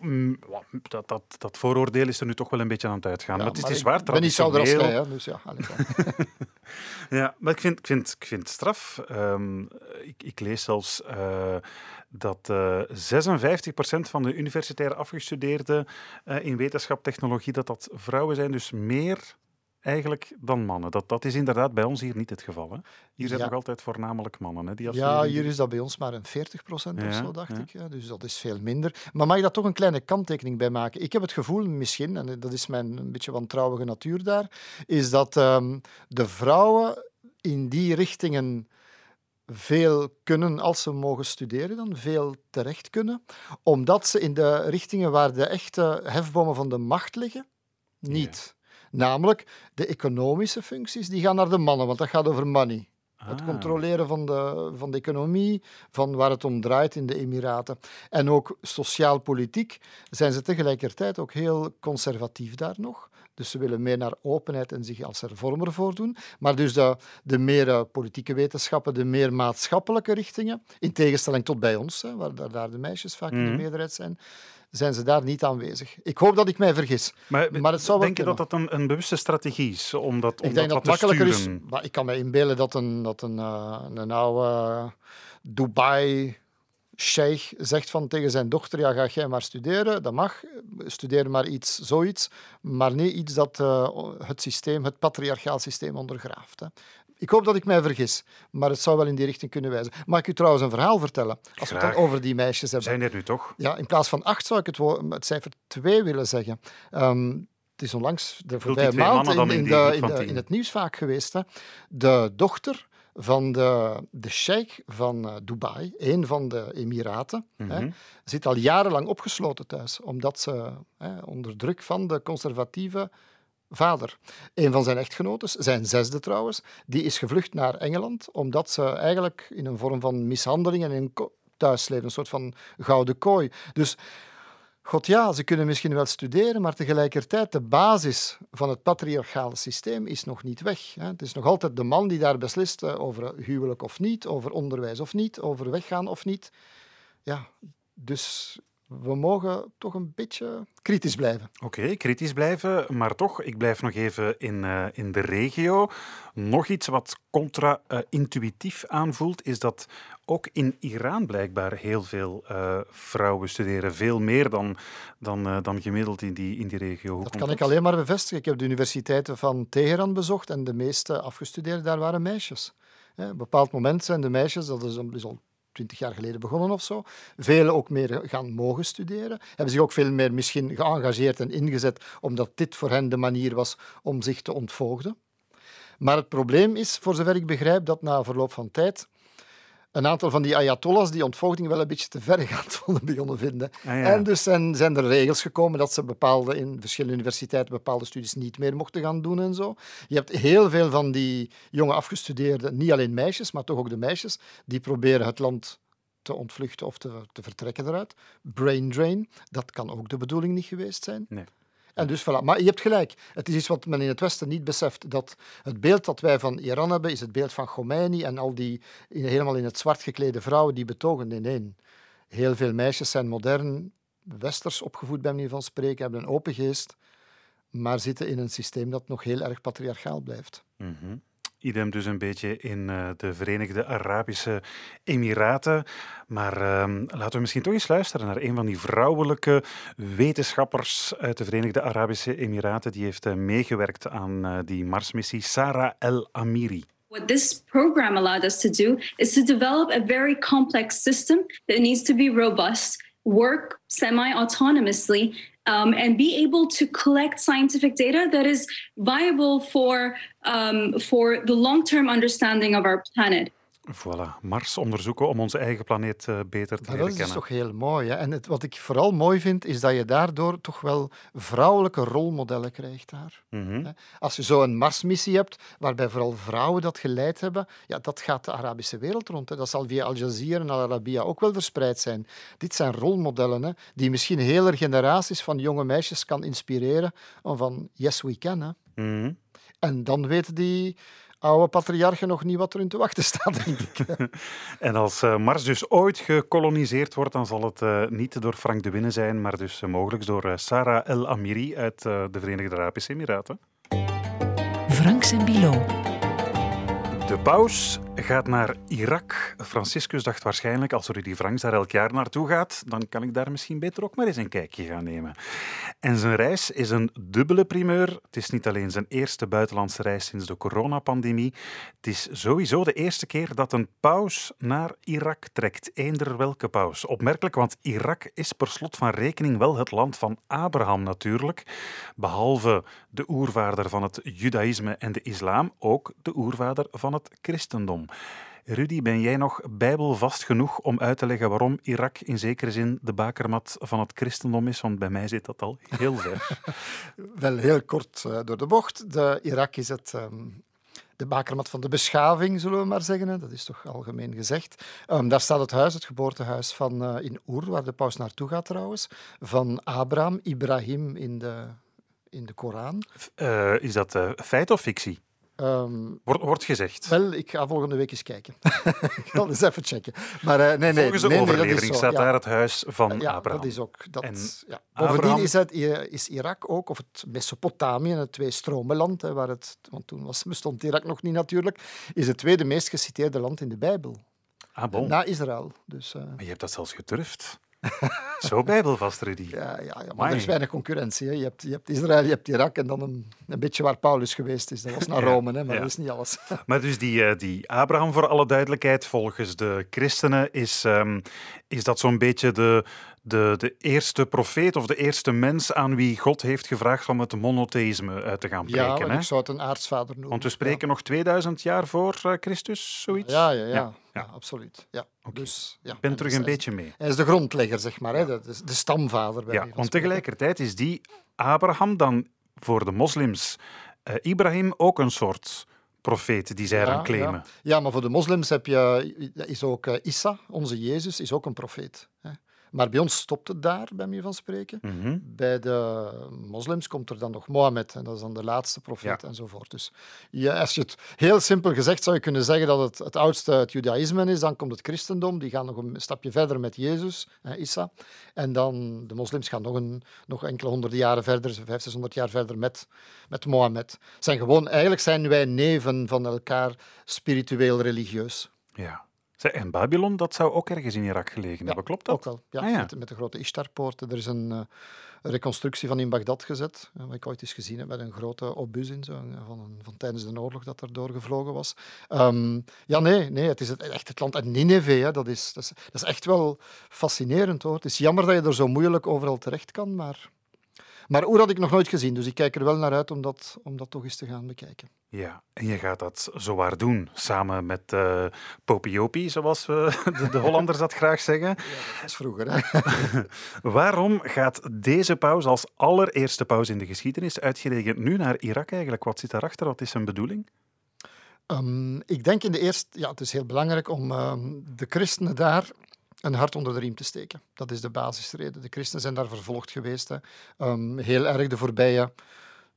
Mm, Dat, dat, dat vooroordeel is er nu toch wel een beetje aan het uitgaan. maar het is, het is ik waar ben niet als traditioneel- jij, hè, dus ja. Ja, maar ik vind, ik vind, ik vind het straf. Ehm, ik, ik lees zelfs eh, dat eh 56% van de universitair afgestudeerden eh, in wetenschap technologie, dat dat vrouwen zijn. Dus meer eigenlijk dan mannen. Dat, dat is inderdaad bij ons hier niet het geval. Hè? Hier zijn Ja. nog altijd voornamelijk mannen. Hè, die Ja, hier is dat bij ons maar een 40 procent Ja, of zo, dacht ja. ik. Ja, dus dat is veel minder. Maar mag ik daar toch een kleine kanttekening bij maken? Ik heb het gevoel, misschien, en dat is mijn een beetje wantrouwige natuur daar, is dat ehm, de vrouwen in die richtingen veel kunnen als ze mogen studeren, dan veel terecht kunnen, omdat ze in de richtingen waar de echte hefbomen van de macht liggen, niet. Namelijk, de economische functies die gaan naar de mannen, want dat gaat over money. Het Ah. controleren van de, van de economie, van waar het om draait in de Emiraten. En ook sociaal-politiek zijn ze tegelijkertijd ook heel conservatief daar nog. Dus ze willen meer naar openheid en zich als hervormer voordoen. Maar dus de, de meer eh, politieke wetenschappen, de meer maatschappelijke richtingen, in tegenstelling tot bij ons, hè, waar daar, de meisjes vaak in Mhm. de meerderheid zijn, zijn ze daar niet aanwezig. Ik hoop dat ik mij vergis. Maar, Maar het zou wel denk je dat dat een, een bewuste strategie is? Om dat, om Ik denk dat makkelijker is. sturen? Maar ik kan me inbeelden dat een, dat een, eh, een oude Dubai sheikh zegt van tegen zijn dochter, ja, ga jij maar studeren, dat mag, studeer maar iets, zoiets, maar niet iets dat eh, het systeem, het patriarchaal systeem ondergraaft. Hè. Ik hoop dat ik mij vergis, maar het zou wel in die richting kunnen wijzen. Mag ik u trouwens een verhaal vertellen? Als we het dan over die meisjes hebben. Zijn er nu toch? Ja, in plaats van acht zou ik het, het cijfer twee willen zeggen. Ehm, het is onlangs de voorbije maand in, de, in het nieuws vaak geweest. Hè. De dochter van de, de sheikh van eh, Dubai, een van de Emiraten, hè, Mhm. zit al jarenlang opgesloten thuis, omdat ze hè, onder druk van de conservatieve vader. Een van zijn echtgenotes, zijn zesde trouwens, die is gevlucht naar Engeland, omdat ze eigenlijk in een vorm van mishandeling en in ko- thuis leven, een soort van gouden kooi. Dus God ja, ze kunnen misschien wel studeren, maar tegelijkertijd de basis van het patriarchale systeem is nog niet weg. Het is nog altijd de man die daar beslist eh, over huwelijk of niet, over onderwijs of niet, over weggaan of niet. Ja, dus we mogen toch een beetje kritisch blijven. Oké, kritisch blijven, maar toch, ik blijf nog even in, eh, in de regio. Nog iets wat contra-intuïtief aanvoelt, is dat ook in Iran blijkbaar heel veel eh, vrouwen studeren. Veel meer dan, dan, eh, dan gemiddeld in die, in die regio. Hoe Dat kan ik alleen maar bevestigen. Ik heb de universiteiten van Teheran bezocht en de meeste afgestudeerden daar waren meisjes. Op een bepaald moment zijn de meisjes, dat is, is al twintig jaar geleden begonnen of zo, velen ook meer gaan mogen studeren. Hebben zich ook veel meer misschien geëngageerd en ingezet, omdat dit voor hen de manier was om zich te ontvoogden. Maar het probleem is, voor zover ik begrijp, dat na verloop van tijd een aantal van die ayatollahs die ontvoogding wel een beetje te verregaand vonden begonnen vinden. Ah, ja. En dus zijn, zijn er regels gekomen dat ze bepaalde, in verschillende universiteiten bepaalde studies niet meer mochten gaan doen en zo. Je hebt heel veel van die jonge afgestudeerden, niet alleen meisjes, maar toch ook de meisjes, die proberen het land te ontvluchten of te, te vertrekken eruit. Brain drain, dat kan ook de bedoeling niet geweest zijn. Nee. En dus voilà. Maar je hebt gelijk. Het is iets wat men in het Westen niet beseft. Dat het beeld dat wij van Iran hebben, is het beeld van Khomeini en al die helemaal in het zwart geklede vrouwen die betogen. Nee, nee. Heel veel meisjes zijn modern, westers opgevoed bij manier van spreken, hebben een open geest, maar zitten in een systeem dat nog heel erg patriarchaal blijft. Mhm. Idem dus een beetje in eh, de Verenigde Arabische Emiraten. Maar ehm, laten we misschien toch eens luisteren naar een van die vrouwelijke wetenschappers uit de Verenigde Arabische Emiraten. Die heeft eh, meegewerkt aan eh, die Marsmissie, Sarah El Amiri. What this program allowed us to do is to develop a very complex system that needs to be robust, work semi autonomously, um, and be able to collect scientific data that is viable for, um, for the long term understanding of our planet. Voilà, Mars onderzoeken om onze eigen planeet eh, beter te Maar leren dat is dus kennen. toch heel mooi. Hè? En het, wat ik vooral mooi vind, is dat je daardoor toch wel vrouwelijke rolmodellen krijgt daar. Mhm. Als je zo een Marsmissie hebt, waarbij vooral vrouwen dat geleid hebben, ja, dat gaat de Arabische wereld rond. Hè. Dat zal via Al Jazeera en Al Arabiya ook wel verspreid zijn. Dit zijn rolmodellen hè, die misschien hele generaties van jonge meisjes kan inspireren om van yes, we can. Hè. Mhm. En dan weten die oude patriarchen nog niet wat er in te wachten staat, denk ik. en als uh, Mars dus ooit gekoloniseerd wordt, dan zal het uh, niet door Frank de Winne zijn, maar dus uh, mogelijk door Sarah El Amiri uit de Verenigde Arabische Emiraten. Franks en Bilo. De paus gaat naar Irak. Franciscus dacht waarschijnlijk, als Rudy Franks daar elk jaar naartoe gaat, dan kan ik daar misschien beter ook maar eens een kijkje gaan nemen. En zijn reis is een dubbele primeur. Het is niet alleen zijn eerste buitenlandse reis sinds de coronapandemie. Het is sowieso de eerste keer dat een paus naar Irak trekt. Eender welke paus. Opmerkelijk, want Irak is per slot van rekening wel het land van Abraham natuurlijk. Behalve de oervader van het judaïsme en de islam, ook de oervader van het christendom. Rudy, ben jij nog bijbelvast genoeg om uit te leggen waarom Irak in zekere zin de bakermat van het christendom is? Want bij mij zit dat al heel ver. Wel heel kort uh, door de bocht. De Irak is het. Um de bakermat van de beschaving, zullen we maar zeggen. Dat is toch algemeen gezegd. Um, daar staat het huis, het geboortehuis van uh, in Oer, waar de paus naartoe gaat trouwens, van Abraham, Ibrahim in de, in de Koran. Uh, is dat uh, feit of fictie? Um, wordt, wordt gezegd. Wel, ik ga volgende week eens kijken. ik ga eens even checken. Maar uh, nee, nee, Volgens de nee, overlevering nee, staat ja. daar het huis van ja, Abraham. dat is ook... Dat, En ja. Abraham- Bovendien is, het, is Irak ook, of het Mesopotamië, het twee-stromenland, waar het, want toen was, bestond Irak nog niet natuurlijk, is het tweede meest geciteerde land in de Bijbel. Ah, bon. Na Israël. Dus, uh, Maar je hebt dat zelfs gedurfd. Zo bijbelvast, Rudy. ja, ja, ja, maar er is weinig concurrentie. Hè. Je, hebt, je hebt Israël, je hebt Irak en dan een, een beetje waar Paulus geweest is. Dat was naar Ja, Rome, hè, maar ja. dat is niet alles. Maar dus die, eh, die Abraham, voor alle duidelijkheid, volgens de christenen, is, ehm, is dat zo'n beetje de, de, de eerste profeet of de eerste mens aan wie God heeft gevraagd om het monotheïsme uit te gaan ja, preken. maar hè? ik zou het een aartsvader noemen. Want we spreken nog 2000 jaar voor eh, Christus, zoiets? Ja, ja, ja. Ja, ja, absoluut. Ja. Dus, ja. Ik ben En terug dus een beetje mee. Hij is de grondlegger, zeg maar. Hè. Dat is de stamvader. bij Ja, want spreken. tegelijkertijd is die Abraham dan voor de moslims eh, Ibrahim ook een soort profeet die zij dan claimen. Ja. ja, maar voor de moslims heb je, is ook eh, Isa, onze Jezus, is ook een profeet. Hè. Maar bij ons stopt het daar, bij mij van spreken. Mhm. Bij de moslims komt er dan nog Mohammed, en dat is dan de laatste profeet Ja. enzovoort. Dus ja, als je het heel simpel gezegd zou je kunnen zeggen dat het, het oudste het judaïsme is, dan komt het christendom, die gaan nog een stapje verder met Jezus, hè, Isa. En dan de moslims gaan nog, een, nog enkele honderden jaren verder, 500, 600 jaar verder met, met Mohammed. Zijn gewoon, eigenlijk zijn wij neven van elkaar, spiritueel religieus. Ja. En Babylon, dat zou ook ergens in Irak gelegen hebben, klopt dat? Ook wel, ja. Ah, ja. Met, met de grote Ishtarpoorten. Er is een eh, reconstructie van in Bagdad gezet, eh, wat ik ooit eens gezien heb, met een grote obus in, zo, van, een, van tijdens de oorlog dat er doorgevlogen was. Ehm, ja, nee, nee, het is het, echt het land. En Nineveh, hè, dat, is, dat, is, dat is echt wel fascinerend hoor. Het is jammer dat je er zo moeilijk overal terecht kan, maar... Maar Oer had ik nog nooit gezien, dus ik kijk er wel naar uit om dat, om dat toch eens te gaan bekijken. Ja, en je gaat dat zowaar doen, samen met eh Popiopi, zoals we de, de Hollanders dat graag zeggen. Dat is vroeger, hè. Waarom gaat deze paus als allereerste paus in de geschiedenis uitgerekend nu naar Irak eigenlijk? Wat zit daarachter? Wat is zijn bedoeling? Ehm, ik denk in de eerste... Ja, het is heel belangrijk om ehm, de christenen daar een hart onder de riem te steken. Dat is de basisreden. De christenen zijn daar vervolgd geweest. Hè. Ehm, heel erg de voorbije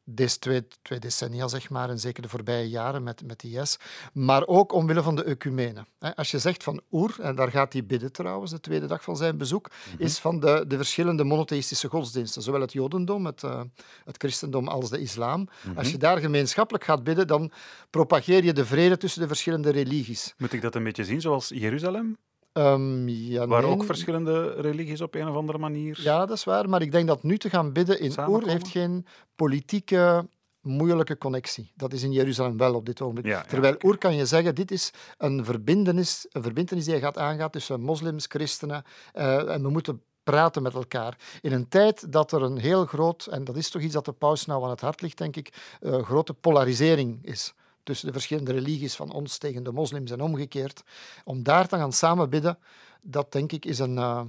deze twee, twee decennia, zeg maar, en zeker de voorbije jaren met, met IS. Maar ook omwille van de ecumene. Hè. Als je zegt van Oer, en daar gaat hij bidden trouwens, de tweede dag van zijn bezoek, is van de, de verschillende monotheïstische godsdiensten. Zowel het jodendom, het, eh, het christendom als de islam. Als je daar gemeenschappelijk gaat bidden, dan propageer je de vrede tussen de verschillende religies. Moet ik dat een beetje zien zoals Jeruzalem? Ehm, ja, Waar nee. ook verschillende religies op een of andere manier... Ja, dat is waar. Maar ik denk dat nu te gaan bidden in Oer heeft geen politieke moeilijke connectie. Dat is in Jeruzalem wel op dit ogenblik. Ja, Terwijl. Oer kan je zeggen, dit is een verbindenis, een verbindenis die je gaat aangaan tussen moslims, christenen eh, en we moeten praten met elkaar. In een tijd dat er een heel groot, en dat is toch iets dat de paus nou aan het hart ligt, denk ik, eh, grote polarisering is tussen de verschillende religies van ons tegen de moslims en omgekeerd. Om daar te gaan samen bidden, dat denk ik is een... eh,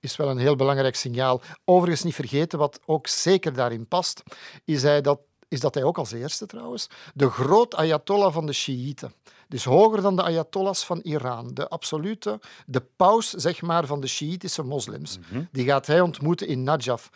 is wel een heel belangrijk signaal. Overigens niet vergeten, wat ook zeker daarin past, is, hij dat, is dat hij ook als eerste trouwens de groot ayatollah van de Shiiten, dus hoger dan de ayatollahs van Iran, de absolute, de paus zeg maar van de Shiïtische moslims, die gaat hij ontmoeten in Najaf.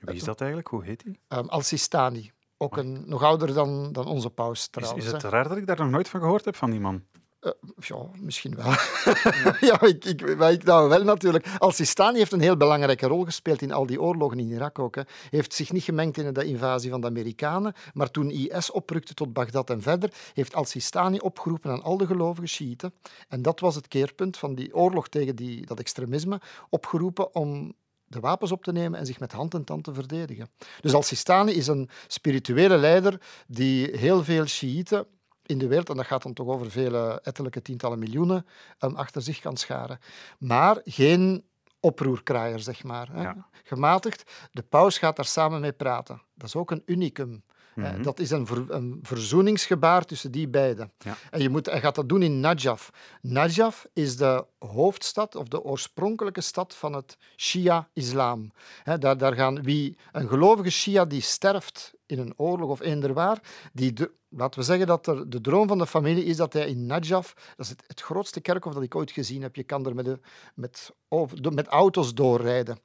Wie is dat eigenlijk? Hoe heet hij? Um, Al-Sistani. Ook een, nog ouder dan, dan onze paus Is, trouwens. is het hè. raar dat ik daar nog nooit van gehoord heb van die man? Eh, ja, misschien wel. ja, ik, ik, maar ik nou wel natuurlijk. Al-Sistani heeft een heel belangrijke rol gespeeld in al die oorlogen in Irak ook. Hè. Hij heeft zich niet gemengd in de invasie van de Amerikanen, maar toen IS oprukte tot Bagdad en verder, heeft Al-Sistani opgeroepen aan al de gelovige Shiiten. En dat was het keerpunt van die oorlog tegen die, dat extremisme, opgeroepen om de wapens op te nemen en zich met hand en tand te verdedigen. Dus Al-Sistani is een spirituele leider die heel veel Shiiten in de wereld, en dat gaat dan toch over vele ettelijke tientallen miljoenen, achter zich kan scharen. Maar geen oproerkraaier, zeg maar. Hè. Ja. Gematigd. De paus gaat daar samen mee praten. Dat is ook een unicum. Eh, Mhm. Dat is een, ver- een verzoeningsgebaar tussen die beiden. Ja. En je moet, hij gaat dat doen in Najaf. Najaf is de hoofdstad of de oorspronkelijke stad van het Shia-islam. Daar, daar gaan wie een gelovige Shia die sterft in een oorlog of eender waar, die de, laten we zeggen dat er de droom van de familie is dat hij in Najaf, dat is het, het grootste kerkhof dat ik ooit gezien heb, je kan er met, de, met, over- met auto's doorrijden.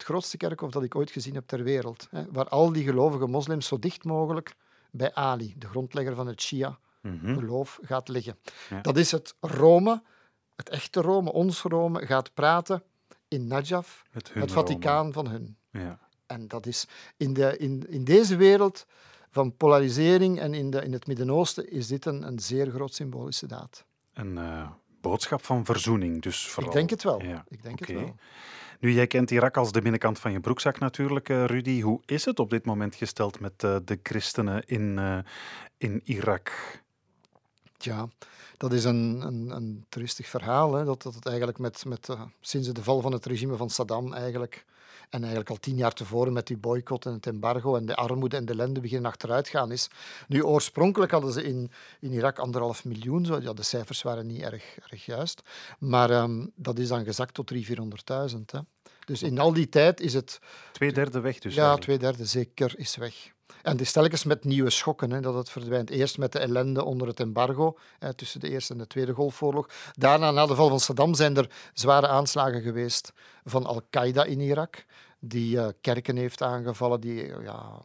Het grootste kerkhof dat ik ooit gezien heb ter wereld, hè, waar al die gelovige moslims zo dicht mogelijk bij Ali, de grondlegger van het Shia-geloof, Mhm. gaat liggen. Ja. Dat is het Rome, het echte Rome, ons Rome, gaat praten in Najaf, Het, Vaticaan van hun. Ja. En dat is in, de, in, in deze wereld van polarisering en in, de, in het Midden-Oosten is dit een, een zeer groot symbolische daad. Een eh, boodschap van verzoening, dus vooral. Ik denk het wel. Ja, Ik denk het wel. Nu, jij kent Irak als de binnenkant van je broekzak natuurlijk, eh, Rudy. Hoe is het op dit moment gesteld met eh, de christenen in, eh, in Irak? Ja, dat is een, een, een verhaal. Hè, dat, dat het eigenlijk met, met, sinds de val van het regime van Saddam eigenlijk, en eigenlijk al tien jaar tevoren met die boycott en het embargo en de armoede en de ellende beginnen achteruit gaan is. Nu, oorspronkelijk hadden ze in, in Irak anderhalf miljoen. Zo. Ja, de cijfers waren niet erg, erg juist. Maar ehm, dat is dan gezakt tot 300.000, 400.000. hè. Dus in al die tijd is het Twee derde weg dus. ja, eigenlijk. twee derde zeker is weg. En is telkens met nieuwe schokken hè, dat het verdwijnt. Eerst met de ellende onder het embargo hè, tussen de Eerste en de Tweede Golfoorlog. Daarna, na de val van Saddam, zijn er zware aanslagen geweest van Al-Qaeda in Irak, die eh, kerken heeft aangevallen, die eh, ja,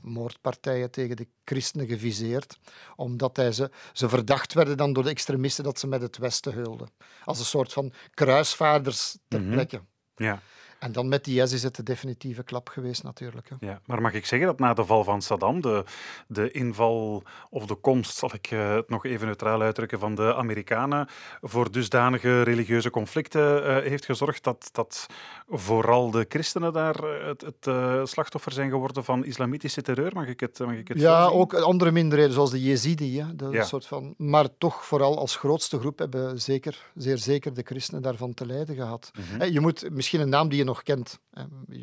moordpartijen tegen de christenen geviseerd, omdat hij ze, ze verdacht werden dan door de extremisten dat ze met het Westen heulden. Als een soort van kruisvaarders ter Mhm. plekke. Ja. En dan met die IS is het de definitieve klap geweest natuurlijk. Hè. Ja, maar mag ik zeggen dat na de val van Saddam, de, de inval of de komst, zal ik eh, het nog even neutraal uitdrukken, van de Amerikanen voor dusdanige religieuze conflicten eh, heeft gezorgd dat, dat vooral de christenen daar eh, het, het slachtoffer zijn geworden van islamitische terreur? Mag ik het, mag ik het Ja, ook andere minderheden, zoals de Jezidi. Hè, Ja. soort van, maar toch vooral als grootste groep hebben zeker, zeer zeker de christenen daarvan te lijden gehad. Mhm. Je moet misschien een naam die je nog kent.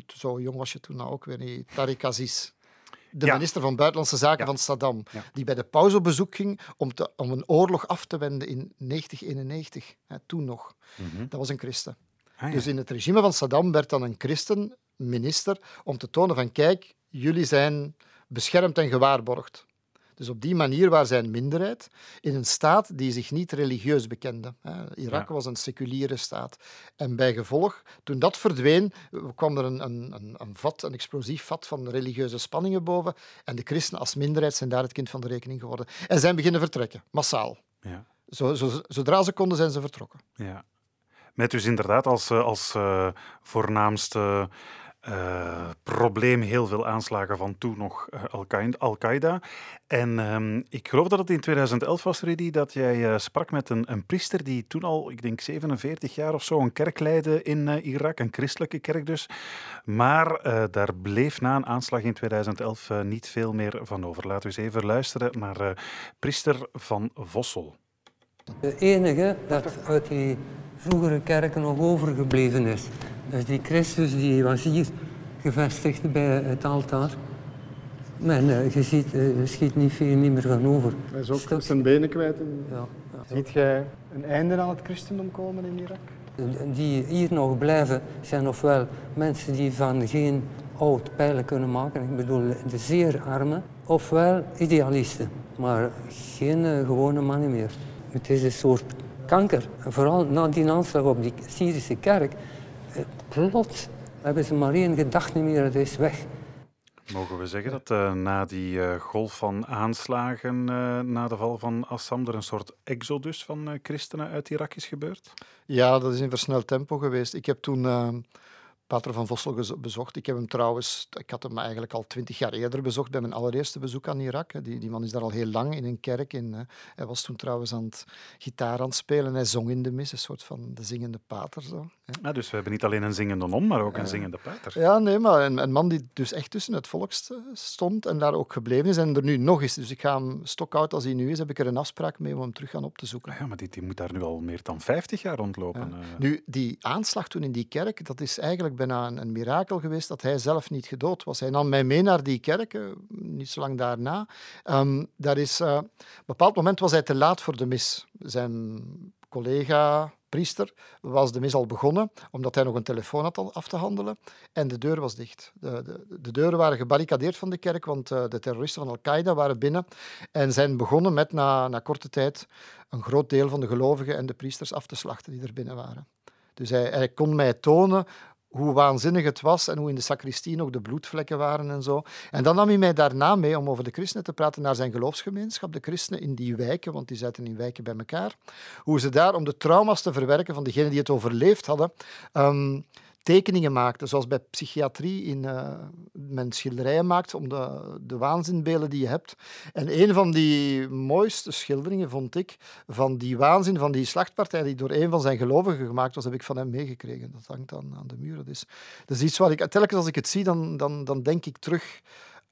Zo jong was je toen nou ook weer niet. Tariq Aziz. De Ja. minister van Buitenlandse Zaken Ja. van Saddam. Ja. Die bij de paus op bezoek ging om, te, om een oorlog af te wenden in 1991. Hè, toen nog. Mhm. Dat was een christen. Ah. Dus in het regime van Saddam werd dan een christen minister om te tonen van kijk, jullie zijn beschermd en gewaarborgd. Dus op die manier waren zij een minderheid in een staat die zich niet religieus bekende. Irak Ja. was een seculiere staat. En bij gevolg, toen dat verdween, kwam er een, een, een, een vat, een explosief vat van religieuze spanningen boven. En de christenen als minderheid zijn daar het kind van de rekening geworden. En zijn beginnen vertrekken, massaal. Ja. Zo, zo, zodra ze konden, zijn ze vertrokken. Ja. Met dus inderdaad als, eh, als eh, voornaamste eh, probleem heel veel aanslagen van toen nog eh, Al-Qaeda-. En ehm, ik geloof dat het in 2011 was, Rudy, dat jij eh, sprak met een, een priester die toen al, ik denk 47 jaar of zo, een kerk leidde in Irak, een christelijke kerk dus. Maar daar bleef na een aanslag in 2011 eh, niet veel meer van over. Laten we eens even luisteren naar priester van Vossel. De enige dat uit die vroegere kerken nog overgebleven is. Dus die Christus die was hier gevestigd bij het altaar. Maar eh, je ziet, eh, er schiet niet veel niet meer van over. Hij is ook Stuk- zijn benen kwijt. En... Ja, ja. Ziet jij een einde aan het christendom komen in Irak? Die hier nog blijven zijn ofwel mensen die van geen oud pijlen kunnen maken, ik bedoel de zeer armen, ofwel idealisten, maar geen eh, gewone mannen meer. Het is een soort kanker. En vooral na die aanslag op die Syrische kerk, eh, plots hebben ze maar één gedachte meer, het is weg. Mogen we zeggen dat uh, na die uh, golf van aanslagen uh, na de val van Assam er een soort exodus van christenen uit Irak is gebeurd? Ja, dat is in versneld tempo geweest. Ik heb toen Pater van Vossel bezocht. Ik heb hem trouwens, ik had hem eigenlijk al twintig jaar eerder bezocht bij mijn allereerste bezoek aan Irak. Die, die man is daar al heel lang in een kerk. In, hij was toen trouwens aan het gitaar aan het spelen. Hij zong in de mis, een soort van de zingende pater. Zo. Ja, dus we hebben niet alleen een zingende non, maar ook een zingende pater. Ja, nee, maar een, een, man die dus echt tussen het volk stond en daar ook gebleven is en er nu nog is. Dus ik ga hem stokoud als hij nu is, heb ik er een afspraak mee om hem terug gaan op te zoeken. Ja, maar die, die moet daar nu al meer dan 50 jaar rondlopen. Ja. Eh. Nu, die aanslag toen in die kerk, dat is eigenlijk bijna een, een, mirakel geweest dat hij zelf niet gedood was. Hij nam mij mee naar die kerk, uh, niet zo lang daarna. Um, daar is, uh, op een bepaald moment was hij te laat voor de mis. Zijn collega priester was de mis al begonnen, omdat hij nog een telefoon had af te handelen. En de deur was dicht. De, de, de deuren waren gebarricadeerd van de kerk, want uh, de terroristen van Al-Qaeda waren binnen en zijn begonnen met, na, na korte tijd, een groot deel van de gelovigen en de priesters af te slachten die er binnen waren. Dus hij, hij kon mij tonen hoe waanzinnig het was en hoe in de sacristie nog de bloedvlekken waren en zo. En dan nam hij mij daarna mee om over de christenen te praten naar zijn geloofsgemeenschap, de christenen in die wijken, want die zaten in wijken bij elkaar. Hoe ze daar, om de trauma's te verwerken van degenen die het overleefd hadden, um, tekeningen maakte, zoals bij psychiatrie in, uh, men schilderijen maakt om de, de waanzinbeelden die je hebt. En een van die mooiste schilderingen vond ik van die waanzin van die slachtpartij die door een van zijn gelovigen gemaakt was, heb ik van hem meegekregen. Dat hangt aan, aan de muren. Dus, dat is iets wat ik, telkens als ik het zie, dan, dan, dan denk ik terug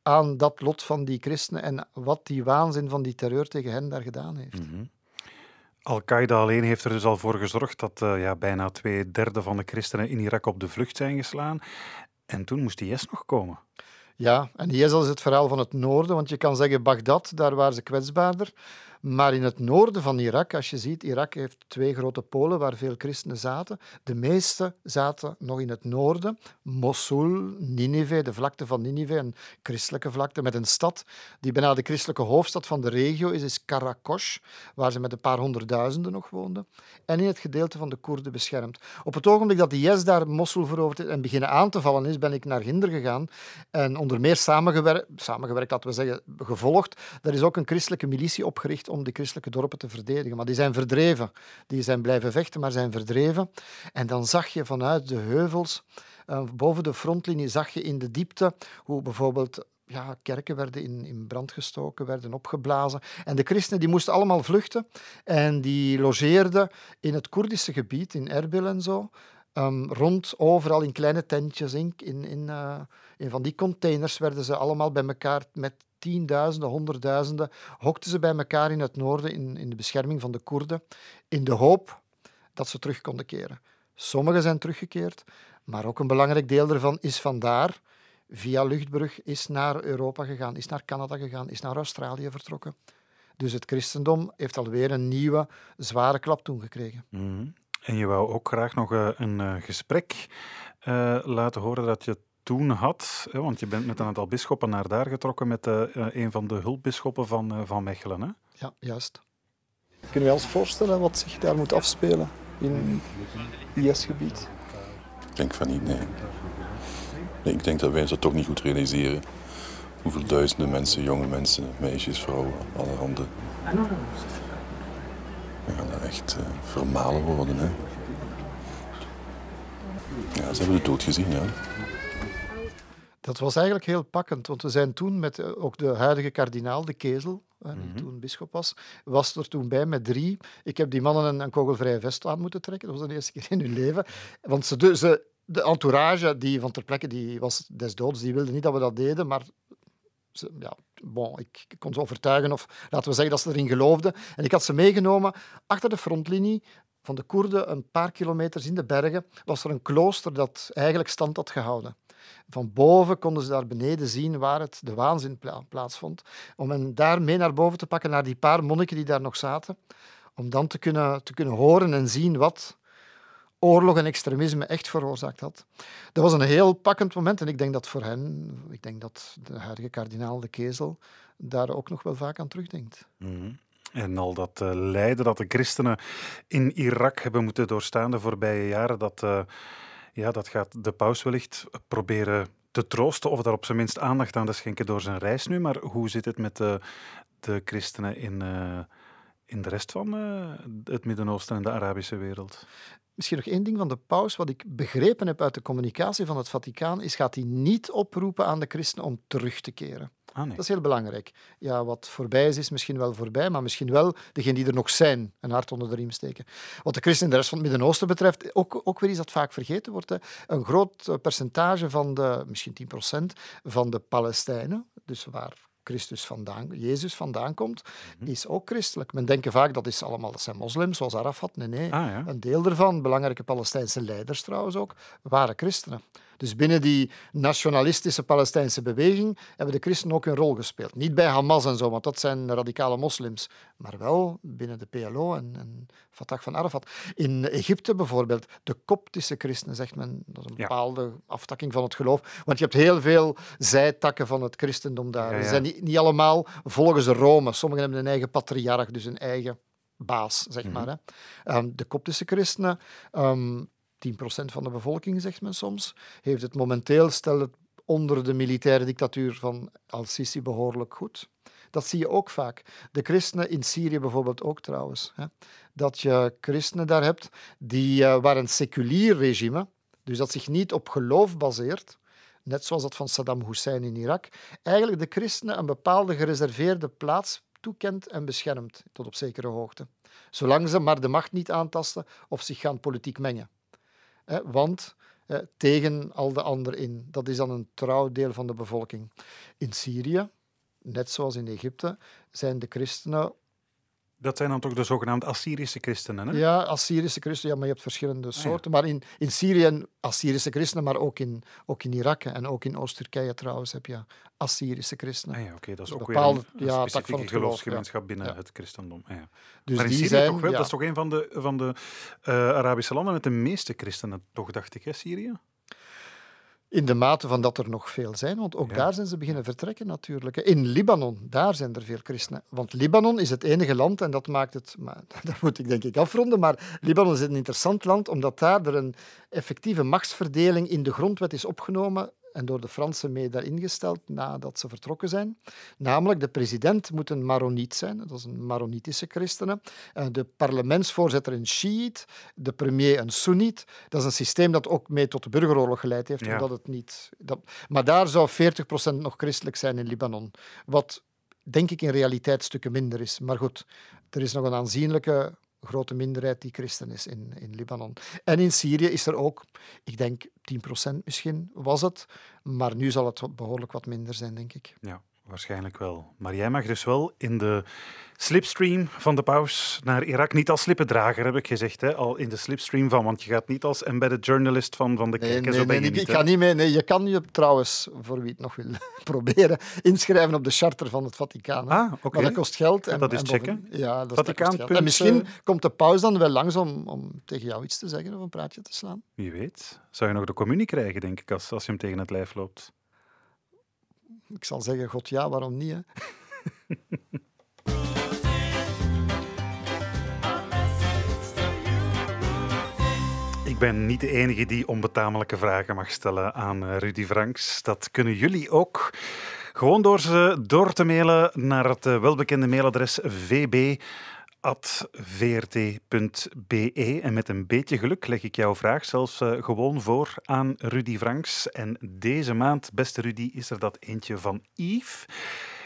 aan dat lot van die christenen en wat die waanzin van die terreur tegen hen daar gedaan heeft. Mm Al-Qaeda alleen heeft er dus al voor gezorgd dat uh, ja, bijna twee derde van de christenen in Irak op de vlucht zijn geslaan. En toen moest IS nog komen. Ja, en IS is het verhaal van het noorden, want je kan zeggen Bagdad, daar waren ze kwetsbaarder. Maar in het noorden van Irak, als je ziet, Irak heeft twee grote polen waar veel christenen zaten. De meeste zaten nog in het noorden. Mosul, Ninive, de vlakte van Ninive, een christelijke vlakte met een stad die bijna de christelijke hoofdstad van de regio is, is Karakosh, waar ze met een paar honderdduizenden nog woonden. En in het gedeelte van de Koerden beschermd. Op het ogenblik dat de IS daar Mosul veroverd en beginnen aan te vallen is, ben ik naar Ginder gegaan en onder meer samengewerkt, samengewerkt laten we zeggen, gevolgd. Er is ook een christelijke militie opgericht om de christelijke dorpen te verdedigen. Maar die zijn verdreven. Die zijn blijven vechten, maar zijn verdreven. En dan zag je vanuit de heuvels, uh, boven de frontlinie, zag je in de diepte hoe bijvoorbeeld ja, kerken werden in, in brand gestoken, werden opgeblazen. En de christenen die moesten allemaal vluchten en die logeerden in het Koerdische gebied, in Erbil en zo. Um, rond, overal in kleine tentjes, in, in, uh, in van die containers werden ze allemaal bij elkaar met tienduizenden, honderdduizenden, hokten ze bij elkaar in het noorden in, in de bescherming van de Koerden, in de hoop dat ze terug konden keren. Sommigen zijn teruggekeerd, maar ook een belangrijk deel daarvan is vandaar, via luchtbrug, is naar Europa gegaan, is naar Canada gegaan, is naar Australië vertrokken. Dus het christendom heeft alweer een nieuwe, zware klap toen gekregen. Mm En je wou ook graag nog uh, een uh, gesprek uh, laten horen dat je toen had, hè, want je bent met een aantal bisschoppen naar daar getrokken met uh, een van de hulpbisschoppen van, uh, van Mechelen. Hè? Ja, juist. Kunnen we ons voorstellen wat zich daar moet afspelen in IS-gebied? Ik denk van niet, nee. nee. Ik denk dat wij ons dat toch niet goed realiseren. Hoeveel duizenden mensen, jonge mensen, meisjes, vrouwen, alle handen. We gaan daar echt uh, vermalen worden. Hè. Ja, ze hebben de dood gezien, ja. Dat was eigenlijk heel pakkend, want we zijn toen met eh, ook de huidige kardinaal, de Kezel, die mm -hmm. toen bischop was, was er toen bij met drie. Ik heb die mannen een, een kogelvrije vest aan moeten trekken. Dat was de eerste keer in hun leven. Want ze, de, ze, de entourage die van ter plekke die was des doods, die wilde niet dat we dat deden, maar ze, ja, bon, ik kon ze overtuigen, of laten we zeggen dat ze erin geloofden. En ik had ze meegenomen achter de frontlinie van de Koerden, een paar kilometers in de bergen, was er een klooster dat eigenlijk stand had gehouden. Van boven konden ze daar beneden zien waar het de waanzin plaatsvond. Om hen daar mee naar boven te pakken, naar die paar monniken die daar nog zaten. Om dan te kunnen, te kunnen horen en zien wat oorlog en extremisme echt veroorzaakt had. Dat was een heel pakkend moment en ik denk dat voor hen, ik denk dat de huidige kardinaal de Kezel daar ook nog wel vaak aan terugdenkt. -hmm. En al dat uh, lijden dat de christenen in Irak hebben moeten doorstaan de voorbije jaren, dat... Uh ja, dat gaat de paus wellicht proberen te troosten of daar op zijn minst aandacht aan te schenken door zijn reis nu. Maar hoe zit het met de, de christenen in, uh, in de rest van uh, het Midden-Oosten en de Arabische wereld? Misschien nog één ding van de paus. Wat ik begrepen heb uit de communicatie van het Vaticaan, is gaat hij niet oproepen aan de christenen om terug te keren. Ah, nee. Dat is heel belangrijk. Ja, wat voorbij is, is misschien wel voorbij, maar misschien wel degenen die er nog zijn, een hart onder de riem steken. Wat de christenen in de rest van het Midden-Oosten betreft, ook, ook weer iets dat vaak vergeten wordt. Hè. Een groot percentage van de, misschien 10% van de Palestijnen, dus waar Christus vandaan, Jezus vandaan komt, mhm. is ook christelijk. Men denkt vaak dat is allemaal dat zijn moslims, zoals Arafat. Nee, nee. Ah, ja. Een deel ervan, belangrijke Palestijnse leiders trouwens ook, waren christenen. Dus binnen die nationalistische Palestijnse beweging hebben de christenen ook een rol gespeeld. Niet bij Hamas en zo, want dat zijn radicale moslims, maar wel binnen de PLO en, en Fatah van Arafat. In Egypte bijvoorbeeld, de koptische christenen, zegt men, dat is een bepaalde aftakking van het geloof. Want je hebt heel veel zijtakken van het christendom daar. Ze zijn niet, niet allemaal volgens Rome. Sommigen hebben een eigen patriarch, dus een eigen baas, zeg mhm. maar. Hè. Ehm, de koptische christenen um, 10% van de bevolking, zegt men soms, heeft het momenteel, stel het onder de militaire dictatuur van al-Sisi behoorlijk goed. Dat zie je ook vaak. De christenen in Syrië bijvoorbeeld ook trouwens. Hè. Dat je christenen daar hebt die, uh, waar een seculier regime, dus dat zich niet op geloof baseert, net zoals dat van Saddam Hussein in Irak, eigenlijk de christenen een bepaalde gereserveerde plaats toekent en beschermt tot op zekere hoogte. Zolang ze maar de macht niet aantasten of zich gaan politiek mengen want tegen al de anderen in. Dat is dan een trouw deel van de bevolking. In Syrië, net zoals in Egypte, zijn de christenen dat zijn dan toch de zogenaamde Assyrische christenen? Hè? Ja, Assyrische christenen, ja, maar je hebt verschillende ah, soorten. Maar in, in Syrië Assyrische christenen, maar ook in, ook in Irak en ook in Oost-Turkije trouwens heb je Assyrische christenen. Ah, ja, oké, dat is ook bepaalde, weer een, een ja, specifieke geloofsgemeenschap binnen het christendom. Ah, ja. Dus maar in Syrië zijn, toch wel, dat is toch een van de, van de uh, Arabische landen met de meeste christenen, toch dacht ik, hè, Syrië? In de mate van dat er nog veel zijn, want ook daar zijn ze beginnen vertrekken natuurlijk. In Libanon, daar zijn er veel christenen. Want Libanon is het enige land, en dat maakt het, maar, dat moet ik denk ik afronden, maar Libanon is een interessant land omdat daar er een effectieve machtsverdeling in de grondwet is opgenomen en door de Fransen mee daarin gesteld nadat ze vertrokken zijn. Namelijk, de president moet een Maroniet zijn, dat is een Maronitische christenen. Eh, de parlementsvoorzitter een Shiït, de premier een Soeniet. Dat is een systeem dat ook mee tot de burgeroorlog geleid heeft, omdat het niet... Dat... Maar daar zou 40% nog christelijk zijn in Libanon. Wat denk ik in realiteit stukken minder is. Maar goed, er is nog een aanzienlijke grote minderheid die christen is in, in Libanon. En in Syrië is er ook, ik denk 10% misschien was het, maar nu zal het behoorlijk wat minder zijn, denk ik. Ja, waarschijnlijk wel. Maar jij mag dus wel in de slipstream van de paus naar Irak. Niet als slippendrager, heb ik gezegd. Hè? Al in de slipstream van, want je gaat niet als embedded journalist van, van de kerk. Nee, zo nee, nee, ik, ga niet mee. Nee, je kan je trouwens, voor wie het nog wil proberen, inschrijven op de charter van het Vaticaan. Ah, oké. Maar dat kost geld. En, dat is checken? ja, dat Vaticaan. geld. En misschien komt de paus dan wel langs om, om tegen jou iets te zeggen of een praatje te slaan. Wie weet. Zou je nog de communie krijgen, denk ik, als, als je hem tegen het lijf loopt? Ik zal zeggen, god ja, waarom niet? Hè? Ik ben niet de enige die onbetamelijke vragen mag stellen aan eh, Rudy Franks. Dat kunnen jullie ook. Gewoon door ze door te mailen naar het eh, welbekende mailadres vb.vrt.be. En met een beetje geluk leg ik jouw vraag zelfs eh, gewoon voor aan Rudy Franks. En deze maand, beste Rudy, is er dat eentje van Yves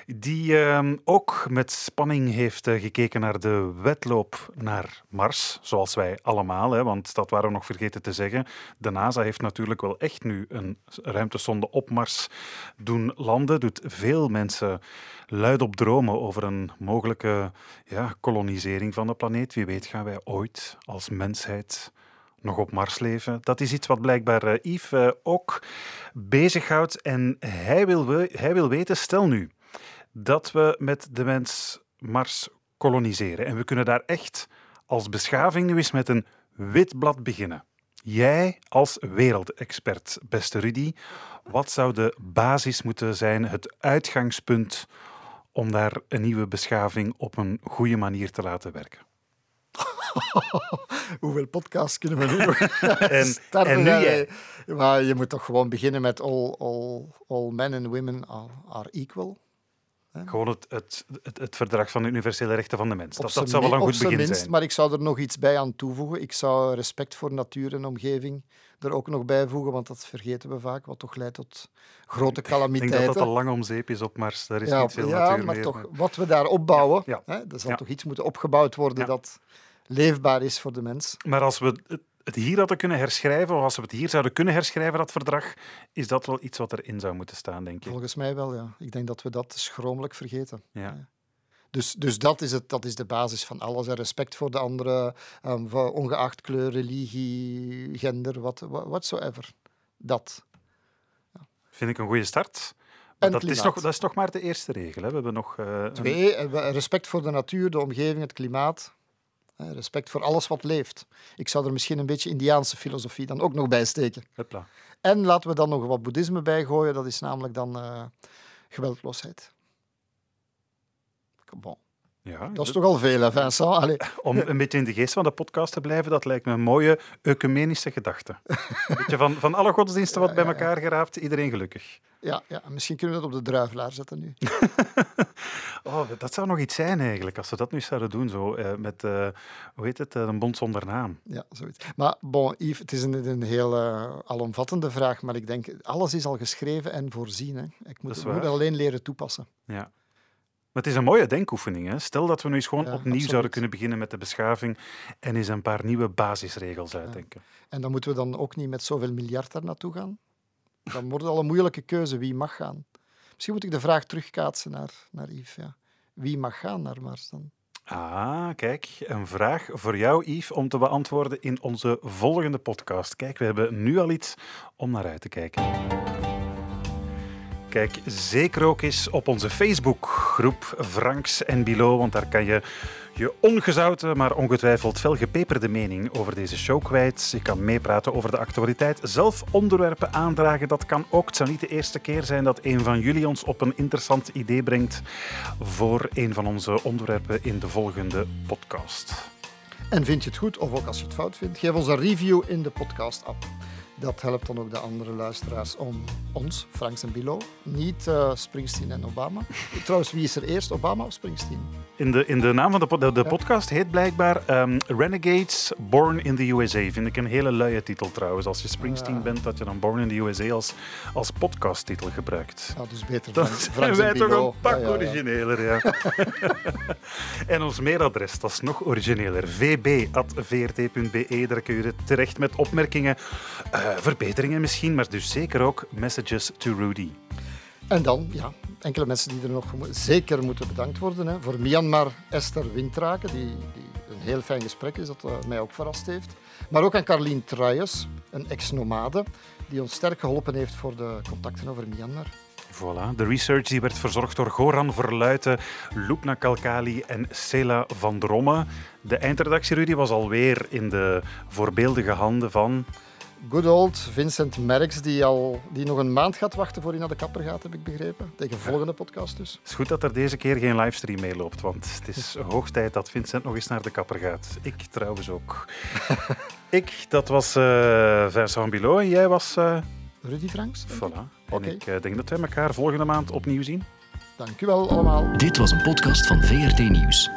die ehm, ook met spanning heeft uh, gekeken naar de wedloop naar Mars, zoals wij allemaal, hè, want dat waren we nog vergeten te zeggen. De NASA heeft natuurlijk wel echt nu een ruimtesonde op Mars doen landen, doet veel mensen luid op dromen over een mogelijke ja, kolonisering van de planeet. Wie weet gaan wij ooit als mensheid nog op Mars leven. Dat is iets wat blijkbaar uh, Yves uh, ook bezighoudt. En hij wil, hij wil weten, stel nu, dat we met de mens Mars koloniseren. En we kunnen daar echt als beschaving nu eens met een wit blad beginnen. Jij als wereldexpert, beste Rudy, wat zou de basis moeten zijn, het uitgangspunt om daar een nieuwe beschaving op een goede manier te laten werken? Hoeveel podcasts kunnen we nu nog En- starten? en nu jij. Maar je moet toch gewoon beginnen met all, all, all men and women are, are equal. Gewoon het, het, het, het verdrag van de universele rechten van de mens. Dat, zou wel een goed begin minst, zijn. Maar ik zou er nog iets bij aan toevoegen. Ik zou respect voor natuur en omgeving er ook nog bij voegen, want dat vergeten we vaak, wat toch leidt tot grote Ik calamiteiten. denk dat dat al lang om zeep is op Mars. Daar is ja, niet veel ja, natuur maar meer. toch, wat we daar opbouwen, Ja. hè, er zal toch iets moeten opgebouwd worden dat leefbaar is voor de mens. Maar als we het- hier hadden kunnen herschrijven, of als we het hier zouden kunnen herschrijven, dat verdrag, is dat wel iets wat erin zou moeten staan, denk ik. Volgens mij wel, ja. Ik denk dat we dat schromelijk vergeten. Ja. Dus, dus dat, is het, dat is de basis van alles. En respect voor de andere, voor ongeacht kleur, religie, gender, what- whatsoever. Dat. Vind ik een goede start. En dat, is nog, dat is toch maar de eerste regel. Hè? We hebben nog... eh, Twee, eh, respect voor de natuur, de omgeving, het klimaat. Respect voor alles wat leeft. Ik zou er misschien een beetje Indiaanse filosofie dan ook nog bij steken. Hupla. En laten we dan nog wat boeddhisme bijgooien. Dat is namelijk dan eh, geweldloosheid. Bon. Ja, Dat is toch al veel, hè, Vincent? Allee. Om een beetje in de geest van de podcast te blijven, dat lijkt me een mooie ecumenische gedachte. Een beetje van, van alle godsdiensten wat bij elkaar geraapt, iedereen gelukkig. Ja, ja, misschien kunnen we dat op de druivelaar zetten nu. Oh, dat zou nog iets zijn eigenlijk, als we dat nu zouden doen, zo, eh, met, eh, hoe heet het, Eh, een bond zonder naam. Ja, zoiets. Maar bon, Yves, het is een, een heel alomvattende vraag, maar ik denk, alles is al geschreven en voorzien. Hè. Ik moet, moet alleen leren toepassen. Ja. Maar het is een mooie denkoefening. Hè? Stel dat we nu eens gewoon Ja, opnieuw absoluut. zouden kunnen beginnen met de beschaving en eens een paar nieuwe basisregels uitdenken. En dan moeten we dan ook niet met zoveel miljard daar naartoe gaan. Dan wordt het al een moeilijke keuze wie mag gaan. Misschien moet ik de vraag terugkaatsen naar, naar Yves. Ja. Wie mag gaan naar Mars dan? Ah, kijk, een vraag voor jou, Yves, om te beantwoorden in onze volgende podcast. Kijk, we hebben nu al iets om naar uit te kijken. Kijk zeker ook eens op onze Facebookgroep Franks en Bilo, want daar kan je je ongezouten, maar ongetwijfeld felgepeperde mening over deze show kwijt. Je kan meepraten over de actualiteit, zelf onderwerpen aandragen. Dat kan ook. Het zou niet de eerste keer zijn dat een van jullie ons op een interessant idee brengt voor een van onze onderwerpen in de volgende podcast. En vind je het goed, of ook als je het fout vindt, geef ons een review in de podcast-app. Dat helpt dan ook de andere luisteraars om ons, Franks en Bilo, niet eh, Springsteen en Obama. Trouwens, wie is er eerst, Obama of Springsteen? In de, in de naam van de, po- de, de podcast heet blijkbaar ehm, Renegades Born in the USA. Vind ik een hele luie titel trouwens. Als je Springsteen Ja. bent, dat je dan Born in the USA als, als podcasttitel gebruikt. Ja, dus beter Dan Franks, zijn wij toch een pak Ja, origineler, ja. en ons mailadres, dat is nog origineler. vb.vrt.be, daar kun je terecht met opmerkingen, eh, verbeteringen misschien, maar dus zeker ook messages to Rudy. En dan, ja, enkele mensen die er nog zeker moeten bedankt worden. Hè. Voor Myanmar Esther Wintraken, die, die een heel fijn gesprek is, dat eh, mij ook verrast heeft. Maar ook aan Carlien Truijens, een ex-nomade, die ons sterk geholpen heeft voor de contacten over Myanmar. Voilà, de research die werd verzorgd door Goran Verluiten, Lupna Kalkali en Sela van Dromme. De eindredactie, Rudy, was alweer in de voorbeeldige handen van... Good old Vincent Merks, die, al, die nog een maand gaat wachten voor hij naar de kapper gaat, heb ik begrepen. Tegen volgende podcast dus. Het is goed dat er deze keer geen livestream mee loopt, want het is hoog tijd dat Vincent nog eens naar de kapper gaat. Ik trouwens ook. ik, dat was eh Vincent Bilot en jij was... eh, Rudy Franks. Voilà. En ik eh, denk dat wij elkaar volgende maand opnieuw zien. Dank u wel allemaal. Dit was een podcast van VRT Nieuws.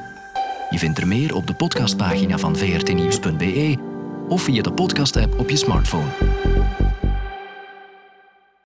Je vindt er meer op de podcastpagina van vrtnieuws.be of via de podcast-app op je smartphone.